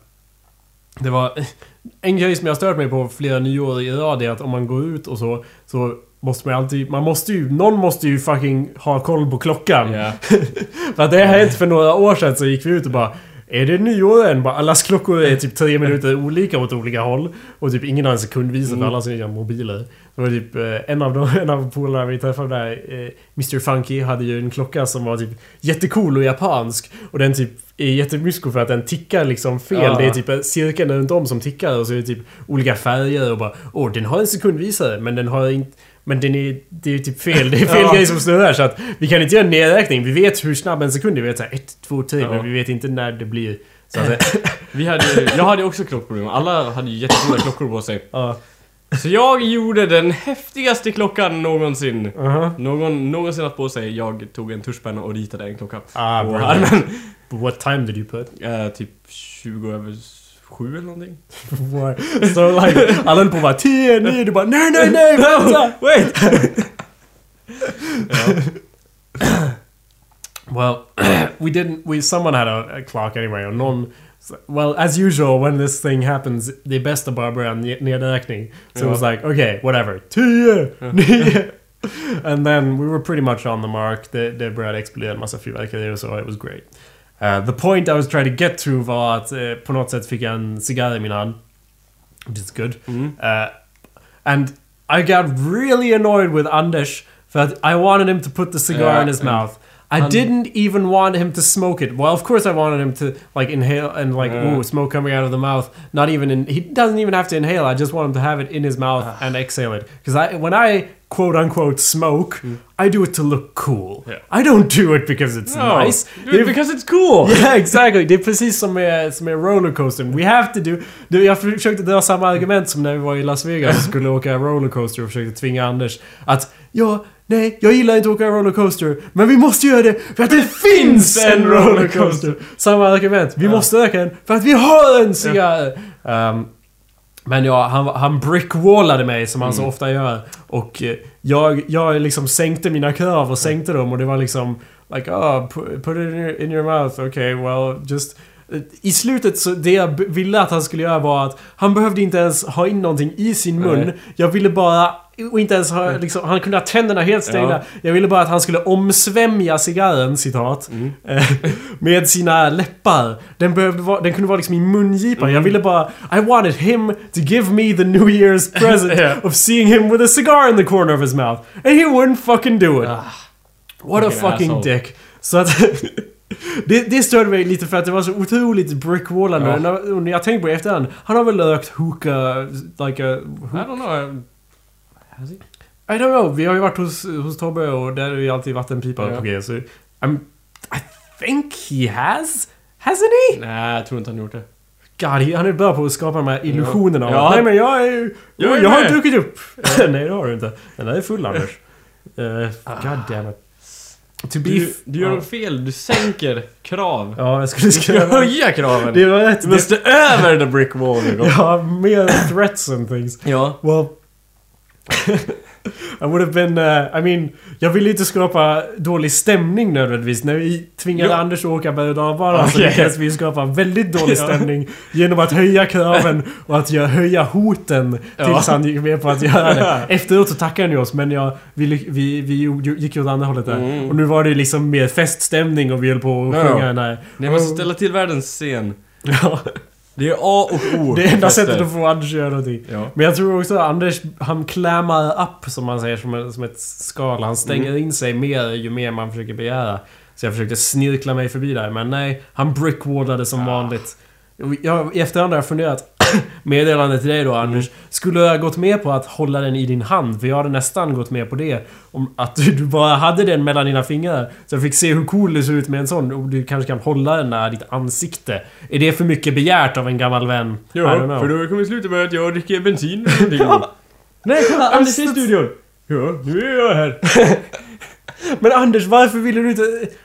A: det var en grej som jag stört mig på flera nyår i rad är att om man går ut och så så måste man alltid, man måste ju, någon måste ju fucking ha koll på klockan.
B: Ja.
A: För att det har hänt för några år sedan så gick vi ut och bara är det nyår än? Bara, Allas klockor är typ 10 minuter olika åt olika håll. Och typ ingen har en sekundvisare för
B: Mm.
A: alla sina mobiler. Det var typ eh, en av de, en av polarna vi träffade där, eh, Mr Funky, hade ju en klocka som var typ jättecool och japansk. Och den typ är jättemysko för att den tickar liksom fel.
B: Ja.
A: Det är typ en cirkel runt om som tickar och så är det typ olika färger och bara Åh, den har en sekundvisare men den har inte... Men den är, det är ju typ fel. Det är fel
B: Ja.
A: grej som snurrar så att vi kan inte göra en nedräkning. Vi vet hur snabb en sekund är. Vi vet såhär 1, 2, 3
B: Ja.
A: men vi vet inte när det blir. Så att,
B: Vi hade, jag hade också klockproblem. Alla hade ju jättestora klockor på sig.
A: ja.
B: Så jag gjorde den häftigaste klockan någonsin.
A: Uh-huh.
B: Någon någonsin haft på sig. Jag tog en tuschpenna och ritade en klocka.
A: Ah,
B: på
A: what time did you put?
B: Eh, typ 20 över 7 eller någonting.
A: So like, alla höll på att bara 10, 9, du bara nej, nej, nej, vänta!
B: Wait!
A: Well, we didn't. We someone had a, a clock anyway, och någon. Well, as usual, when this thing happens, är bäst att bara börja en ne- nedräkning. So it was like, okay, whatever. 10, 9. And then we were pretty much on the mark. Det, det började explodera en massa fyrverkerier så it was great. Uh, the point I was trying to get to var att eh, på något sätt fick jag en cigarr i min hand. Which is good.
B: Mm.
A: Uh, and I got really annoyed with Anders for that I wanted him to put the cigar
B: Yeah,
A: in his mouth. I
B: han-
A: didn't even want him to smoke it. Well, of course I wanted him to like inhale and like ooh smoke coming out of the mouth. Not even in. He doesn't even have to inhale. I just want him to have it in his mouth
B: Ah.
A: and exhale it. Because I when I quote unquote smoke, I do it to look cool.
B: Mm. Yeah.
A: I don't do it because it's
B: No,
A: nice.
B: do it because it's cool!
A: Yeah, exactly. Det är precis som med, som med rollercoaster. We have to do... Du, jag försökte dra samma argument som när vi var i Las Vegas och skulle åka rollercoaster och försökte tvinga Anders att ja, nej, jag gillar inte att åka rollercoaster, men vi måste göra det för att det finns en rollercoaster. Samma argument. Vi
B: Ja.
A: måste öka den för att vi har en cigarr. Um, men ja, han, han brickwallade mig som han så ofta gör. Och eh, jag, jag liksom sänkte mina krav och sänkte dem och det var liksom... Like, oh, put, put it in your, in your mouth. Okay, well, just... I slutet så, det jag ville att han skulle göra var att han behövde inte ens ha in någonting i sin mun.
B: Nej.
A: Jag ville bara... Och inte ens ha, liksom, han kunde ha tänderna helt stängda.
B: Ja.
A: Jag ville bara att han skulle omsvämja cigarren, citat.
B: Mm.
A: eh, med sina läppar. Den, behövde vara, den kunde vara liksom i mungipan.
B: Mm.
A: Jag ville bara... I wanted him to give me the New Year's present
B: Ja.
A: of seeing him with a cigar in the corner of his mouth. And he wouldn't fucking do it.
B: Ah,
A: What a fucking
B: asshole.
A: dick. Så att... det, det störde mig lite för att det var så otroligt brickwallande.
B: Ja.
A: När- när jag tänker på det efterhand. Han har väl rökt hookah, like a...
B: I don't know. Has he?
A: I don't know. Vi har ju varit hos, hos Tobbe och där är ju alltid vattenpipa
B: Ja.
A: på G. Så I'm, I think he has. Hasn't he?
B: Nej, jag tror inte han gjort det.
A: God, han är bra på att skapa de här illusionerna.
B: Ja.
A: Nej men jag är.
B: Jag är
A: jag har
B: med."
A: druckit upp. Nej det har du inte. Den där är full Anders. Uh, God damn it.
B: Du, du gör
A: ja.
B: fel. Du sänker krav.
A: Ja, jag skulle
B: Du ska höja kraven.
A: Det var rätt.
B: Du måste över the brick wall.
A: Ja, mer threats and things.
B: Ja.
A: Well... I would have been... Uh, I mean, jag ville inte skapa dålig stämning nödvändigtvis. När vi tvingade
B: Ja.
A: Anders att åka berg och dalbana så lyckades vi skapa väldigt dålig stämning genom att höja kraven och att göra, höja hoten
B: Ja.
A: tills han gick med på att göra det. Efteråt så tackade han ju oss men jag, vi, vi, vi gick ju åt andra hållet där.
B: Mm.
A: Och nu var det liksom mer feststämning och vi höll på att
B: Ja.
A: sjunga den här...
B: Ni måste ställa till världens scen.
A: Ja.
B: Det är A och O.
A: Det är enda sättet att få Anders att göra någonting.
B: Ja.
A: Men jag tror också att Anders, han klämmar upp som man säger, som, ett- som ett skal. Han stänger
B: Mm.
A: in sig mer ju mer man försöker begära. Så jag försökte snirkla mig förbi där, men nej. Han brickwallade som
B: Ah.
A: vanligt. Jag, I efterhand har jag funderat, meddelande till dig då Anders. Skulle jag ha gått med på att hålla den i din hand? För jag hade nästan gått med på det. Om att du, du bara hade den mellan dina fingrar. Så jag fick se hur cool det ser ut med en sån. Och du kanske kan hålla den nära ditt ansikte. Är det för mycket begärt av en gammal vän?
B: Ja, för då kommer sluta med att jag dricker bensin.
A: Ja.
B: Nej, kolla! Anders i studion! Ja, nu är jag här.
A: Men Anders, varför ville du inte...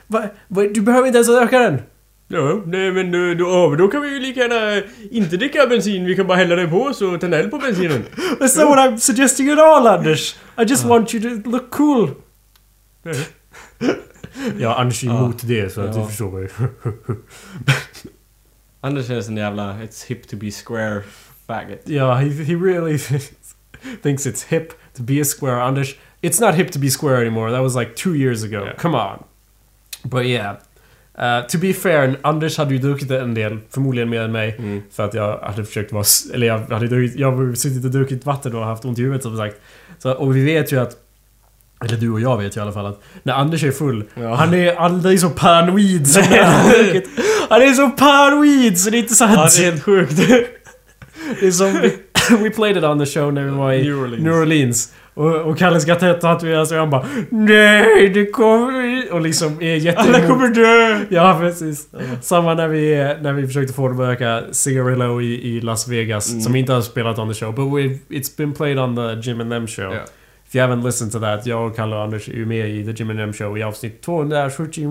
A: Va, va, du behöver inte ens öka den!
B: Ja, nej men då, då, då kan vi ju lika gärna inte dricka bensin. Vi kan bara hälla det på oss och tända eld på bensinen.
A: That's not what I'm suggesting at all, Anders! I just want you to look cool! Ja, Anders är emot det, så att
B: Ja.
A: du förstår mig.
B: Anders är en jävla It's hip to be square faggot.
A: Ja, he, he really thinks it's hip to be a square. Anders, it's not hip to be square anymore. That was like two years ago.
B: Yeah.
A: Come on. But yeah. Uh, to be fair, Anders hade ju druckit en del, förmodligen mer än mig.
B: Mm.
A: För att jag hade försökt vara... Eller jag hade druckit, jag suttit och druckit vatten och haft ont i huvudet som sagt. Så, och vi vet ju att... Eller du och jag vet ju i alla fall att när Anders är full,
B: Ja.
A: han är aldrig så paranoid som när han druckit. Han är så paranoid så det är inte sant.
B: Ja, det är helt sjukt.
A: Det är som we played it on the show när vi var i
B: New Orleans.
A: New Orleans. Och, och Kalle ska tatuera sig och han bara Nej, det kommer... Och liksom är jätte...
B: Alla kommer dö!
A: Ja, precis. Samma när vi, när vi försökte få dem att öka Cigarillo i, i Las Vegas.
B: Mm.
A: Som inte har spelat on the show. But it's been played on the Jim and Them show.
B: Ja.
A: If you haven't listened to that, jag och Kalle och Anders är ju med i The Jim and Them show i avsnitt 270.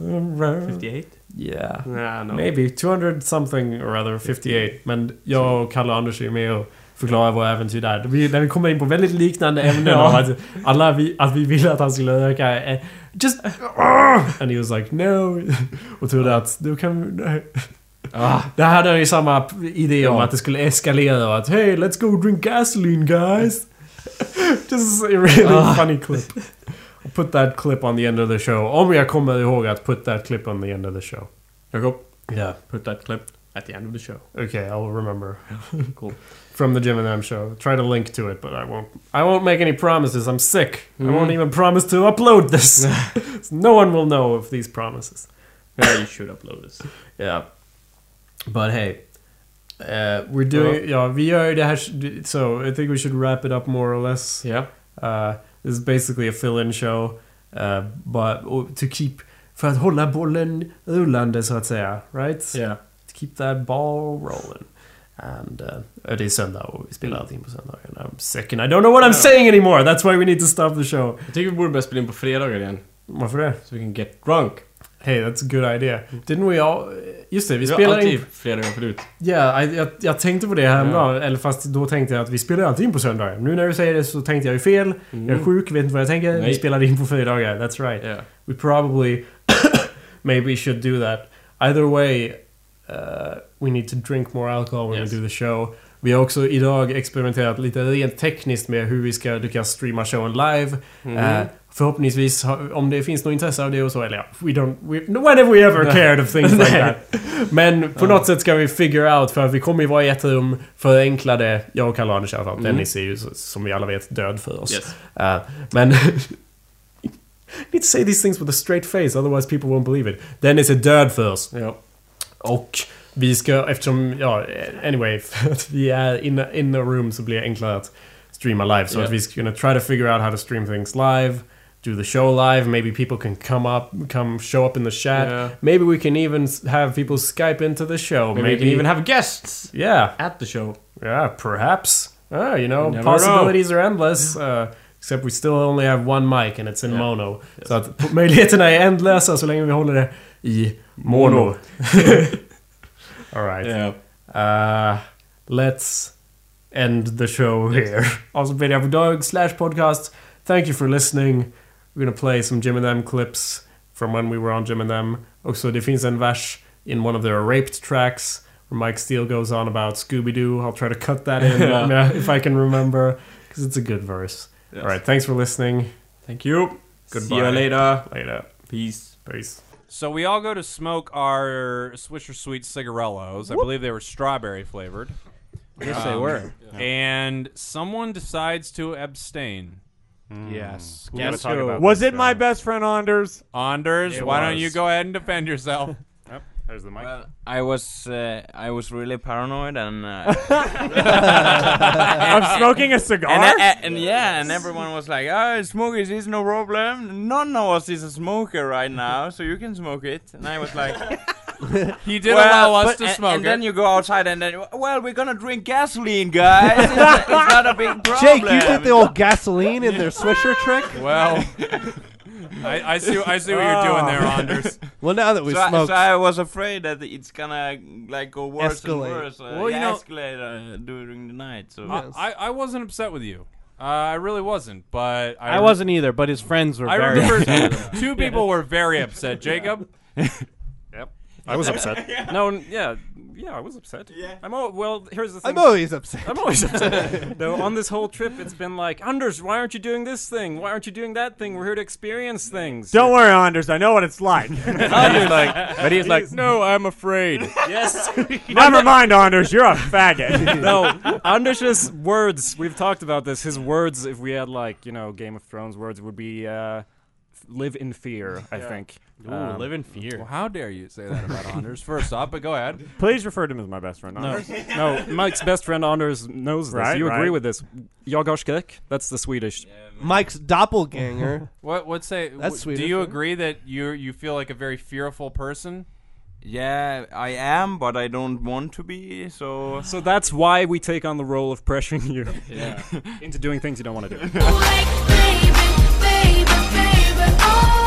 B: Mm. 58?
A: Yeah.
B: Nah, no.
A: Maybe 200 something or other, 58. Men jag och Kalle och Anders är ju med och förklarar våra äventyr där. Vi, när vi kommer in på väldigt liknande ämnen
B: Ja.
A: att, alla vi, att vi ville att han skulle öka... eh, Just... And he was like no. Och trodde att du kan...
B: Ah,
A: Det här hade han ju samma idé om att det skulle eskalera och att Hey, let's go drink gasoline guys! This is a really
B: Ah.
A: funny clip. I'll put that clip on the end of the show. Om jag kommer ihåg att put that clip on the end of the show.
B: Jakob,
A: Yeah.
B: put that clip at the end of the show.
A: Okay, I'll remember.
B: Cool.
A: From the Jim and Them show. Try to link to it, but I won't. I won't make any promises. I'm sick. I
B: Mm.
A: won't even promise to upload this. No one will know of these promises.
B: Yeah, you should upload this.
A: Yeah. But hey. Uh, we're doing... Ja, vi gör det här... So, I think we should wrap it up more or less.
B: Yeah.
A: Uh, this is basically a fill-in show. Uh, but to keep... För att hålla bollen rullande så att säga. Right?
B: Yeah.
A: to keep that ball rolling. And uh, det är söndag och vi spelar allting på söndagar. And I'm sick and I don't know what I'm saying anymore. That's why we need to stop the show.
B: Jag tycker vi borde börja spela in på fredagar igen.
A: Varför det?
B: Så vi kan get drunk.
A: Hey, that's a good idea. Didn't we all... Just det, vi
B: Vi
A: spelar
B: alltid
A: in...
B: fredagar förut.
A: Ja, yeah, jag, jag tänkte på det häromdagen. Eller fast då tänkte jag att vi spelar alltid in på söndagar. Nu när du säger det så tänkte jag ju fel. Jag är sjuk, vet inte vad jag tänker. Vi
B: Nej.
A: spelar in på fredagar. That's right.
B: Yeah.
A: We probably maybe should do that. Either way, uh, we need to drink more alcohol when
B: Yes.
A: we do the show. Vi har också idag experimenterat lite rent tekniskt med hur vi ska lyckas streama showen live.
B: Mm.
A: Eh, förhoppningsvis, om det finns något intresse av det och så, eller ja, we don't... We, when have we ever cared of things like that? Men på något sätt ska vi figure out, för att vi kommer ju vara i ett rum, förenkla det. Jag och Kalle Anders i alla fall.
B: Mm.
A: Dennis är ju, som vi alla vet, död för oss.
B: Yes.
A: Uh, men... need to say these things with a straight face, otherwise people won't believe it. Dennis är död för oss.
B: Ja.
A: Och vi ska, eftersom, ja, anyway, för att vi är in, a- in a room så blir det enklare att streama live. Så
B: Yeah.
A: att vi ska kunna try to figure out how to stream things live. Do the show live. Maybe people can come up, come show up in the chat.
B: Yeah.
A: Maybe we can even have people Skype into the show.
B: Maybe, can even have guests
A: Yeah,
B: at the show.
A: yeah, perhaps. Ah, you know,
B: You
A: possibilities are endless. Uh, except we still only have one mic and it's in
B: Yeah.
A: mono. Så att p- möjligheterna är ändlösa så länge vi håller det i mono. Alright.
B: Yeah.
A: Uh, let's end the show here. Avspelar på dag slash podcast. Thank you for listening. We're gonna play some Jim and Them clips from when we were on Jim and Them. Också, det finns en vers in one of their raped tracks where Mike Steele goes on about Scooby-Doo. I'll try to cut that in
B: Yeah.
A: yeah, if I can remember. Because it's a good verse.
B: Yes.
A: Alright, thanks for listening.
B: Thank you.
A: Goodbye.
B: See you later.
A: Later.
B: Peace.
A: Peace.
D: So we all go to smoke our Swisher Sweet cigarellos. I believe they were strawberry flavored.
B: Yes, they um, were.
D: And someone decides to abstain.
B: Yes.
E: We
B: Guess
E: talk
B: who?
F: Was it my
E: uh,
F: best friend Anders?
D: Anders,
E: It
D: why don't
E: was.
D: you go ahead and defend yourself?
E: Yep, there's the mic.
G: Well, I was uh, I was really paranoid and uh,
F: I'm smoking a cigar.
G: and, and, and yeah, and everyone was like, "Oh, smokers is no problem. None of us is a smoker right now, so you can smoke it." And I was like,
D: He did
G: "Well,
D: allow us
G: but-
D: to
G: and,
D: smoke
G: and
D: it.
G: then you go outside and then, well, we're gonna drink gasoline, guys. it's, it's not a big problem."
H: Jake, you did the old gasoline in their Swisher trick?
D: well, I, I see. I see what you're doing there, Anders.
H: Well, now that we
G: so, I, so I was afraid that it's gonna like go worse
H: Escalate.
G: and worse. Uh,
D: Well, you know-
G: escalate uh, during the night. So
H: Yes.
D: I, I wasn't upset with you. Uh, I really wasn't, but I,
A: I wasn't either, but his friends were
D: I
A: very
D: remember
A: upset
D: two people were very upset. Jacob,
E: Yep. I was upset. No, n- yeah, yeah, I was upset. Yeah. I'm all, well, here's the thing.
H: I'm always upset.
E: I'm always upset. no, on this whole trip, it's been like, Anders, why aren't you doing this thing? Why aren't you doing that thing? We're here to experience things.
F: Don't worry, Anders. I know what it's like.
B: Anders like, but he's like,
E: No, I'm afraid.
B: yes.
F: Never mind, Anders. You're a faggot.
E: no, Anders' words. We've talked about this. His words, if we had like you know Game of Thrones words, would be uh, "live in fear." I think.
B: Ooh,
E: Um,
B: live in fear.
D: well, how dare you say that about Anders? First off, but go ahead.
F: Please refer to him as my best friend,
E: No,
F: Anders.
E: no. Mike's best friend Anders knows this.
F: Right,
E: you agree with this? Jag har skräck. That's the Swedish.
H: Mike's doppelganger.
D: What? What say?
H: That's
D: w- Do you
H: right?
D: agree that you you feel like a very fearful person?
G: yeah, I am, but I don't want to be. So
E: So that's why we take on the role of pressuring you into doing things you don't want to do.
I: Like, baby, baby, baby, oh, thought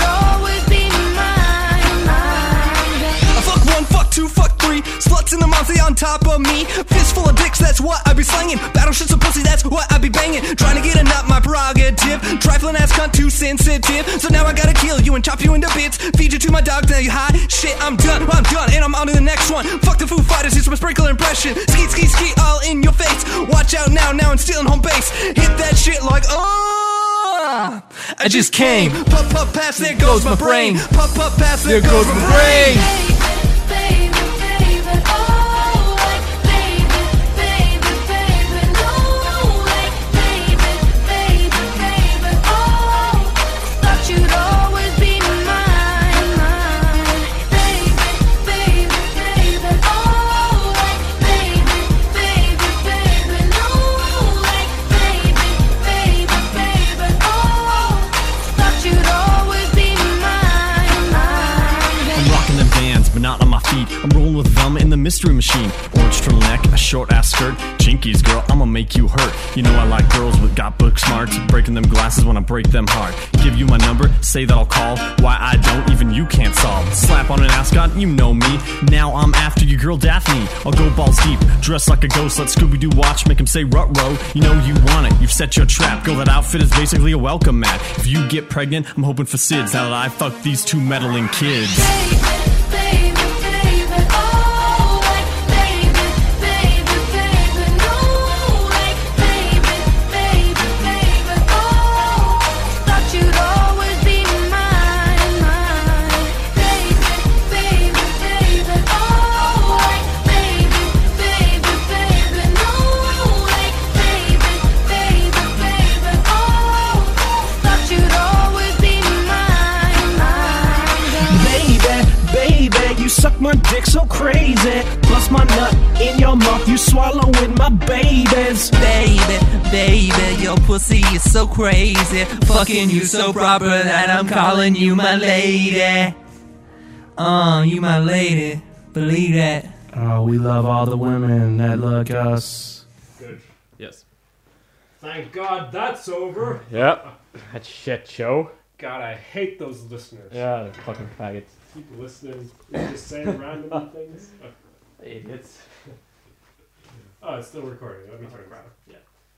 I: always be mine, mine.
J: Fuck one, fuck two, fuck three. Sluts in the mouth, they on top of me. Fistful of dicks, that's what I be slanging. Battleships of pussy, that's what I be banging. Trying to get a nut, my prerogative. Trifling ass cunt, too sensitive. So now I gotta kill you and chop you into bits. Feed you to my dog, now you hot. Shit, I'm done, I'm done, and I'm on to the next one. Fuck the Foo Fighters, here's my sprinkler impression. Ski, ski, ski, all in your face. Watch out now, now I'm stealing home base. Hit that shit like, oh. I just came. Puff, puff, pass, there goes my brain. Puff, puff, pass, there goes my brain. Mystery machine. Orange turtleneck, a short ass skirt. Jinkies, girl, I'ma make you hurt. You know I like girls with got book smarts. Breaking them glasses when I break them hard. Give you my number, say that I'll call. Why I don't, even you can't solve. Slap on an ascot, you know me. Now I'm after your girl Daphne. I'll go balls deep, dress like a ghost. Let Scooby Doo watch, make him say rut row. You know you want it, you've set your trap. Girl, that outfit is basically a welcome mat. If you get pregnant, I'm hoping for SIDS. Now that I fucked these two meddling kids.
I: Baby,
J: you suck my dick so crazy. Plus my nut in your mouth, you swallow with my babies. Baby, baby, your pussy is so crazy. Fucking you so proper that I'm calling you my lady. Uh, you my lady. Believe that.
A: Oh, we love all the women that look us. Good.
B: Yes.
A: Thank God that's over.
B: Yep. That shit show.
A: God, I hate those listeners.
B: Yeah, the fucking faggots.
A: Keep listening. Just saying random things.
B: Idiots.
A: Oh, it's still recording. Let me turn it off. Yeah.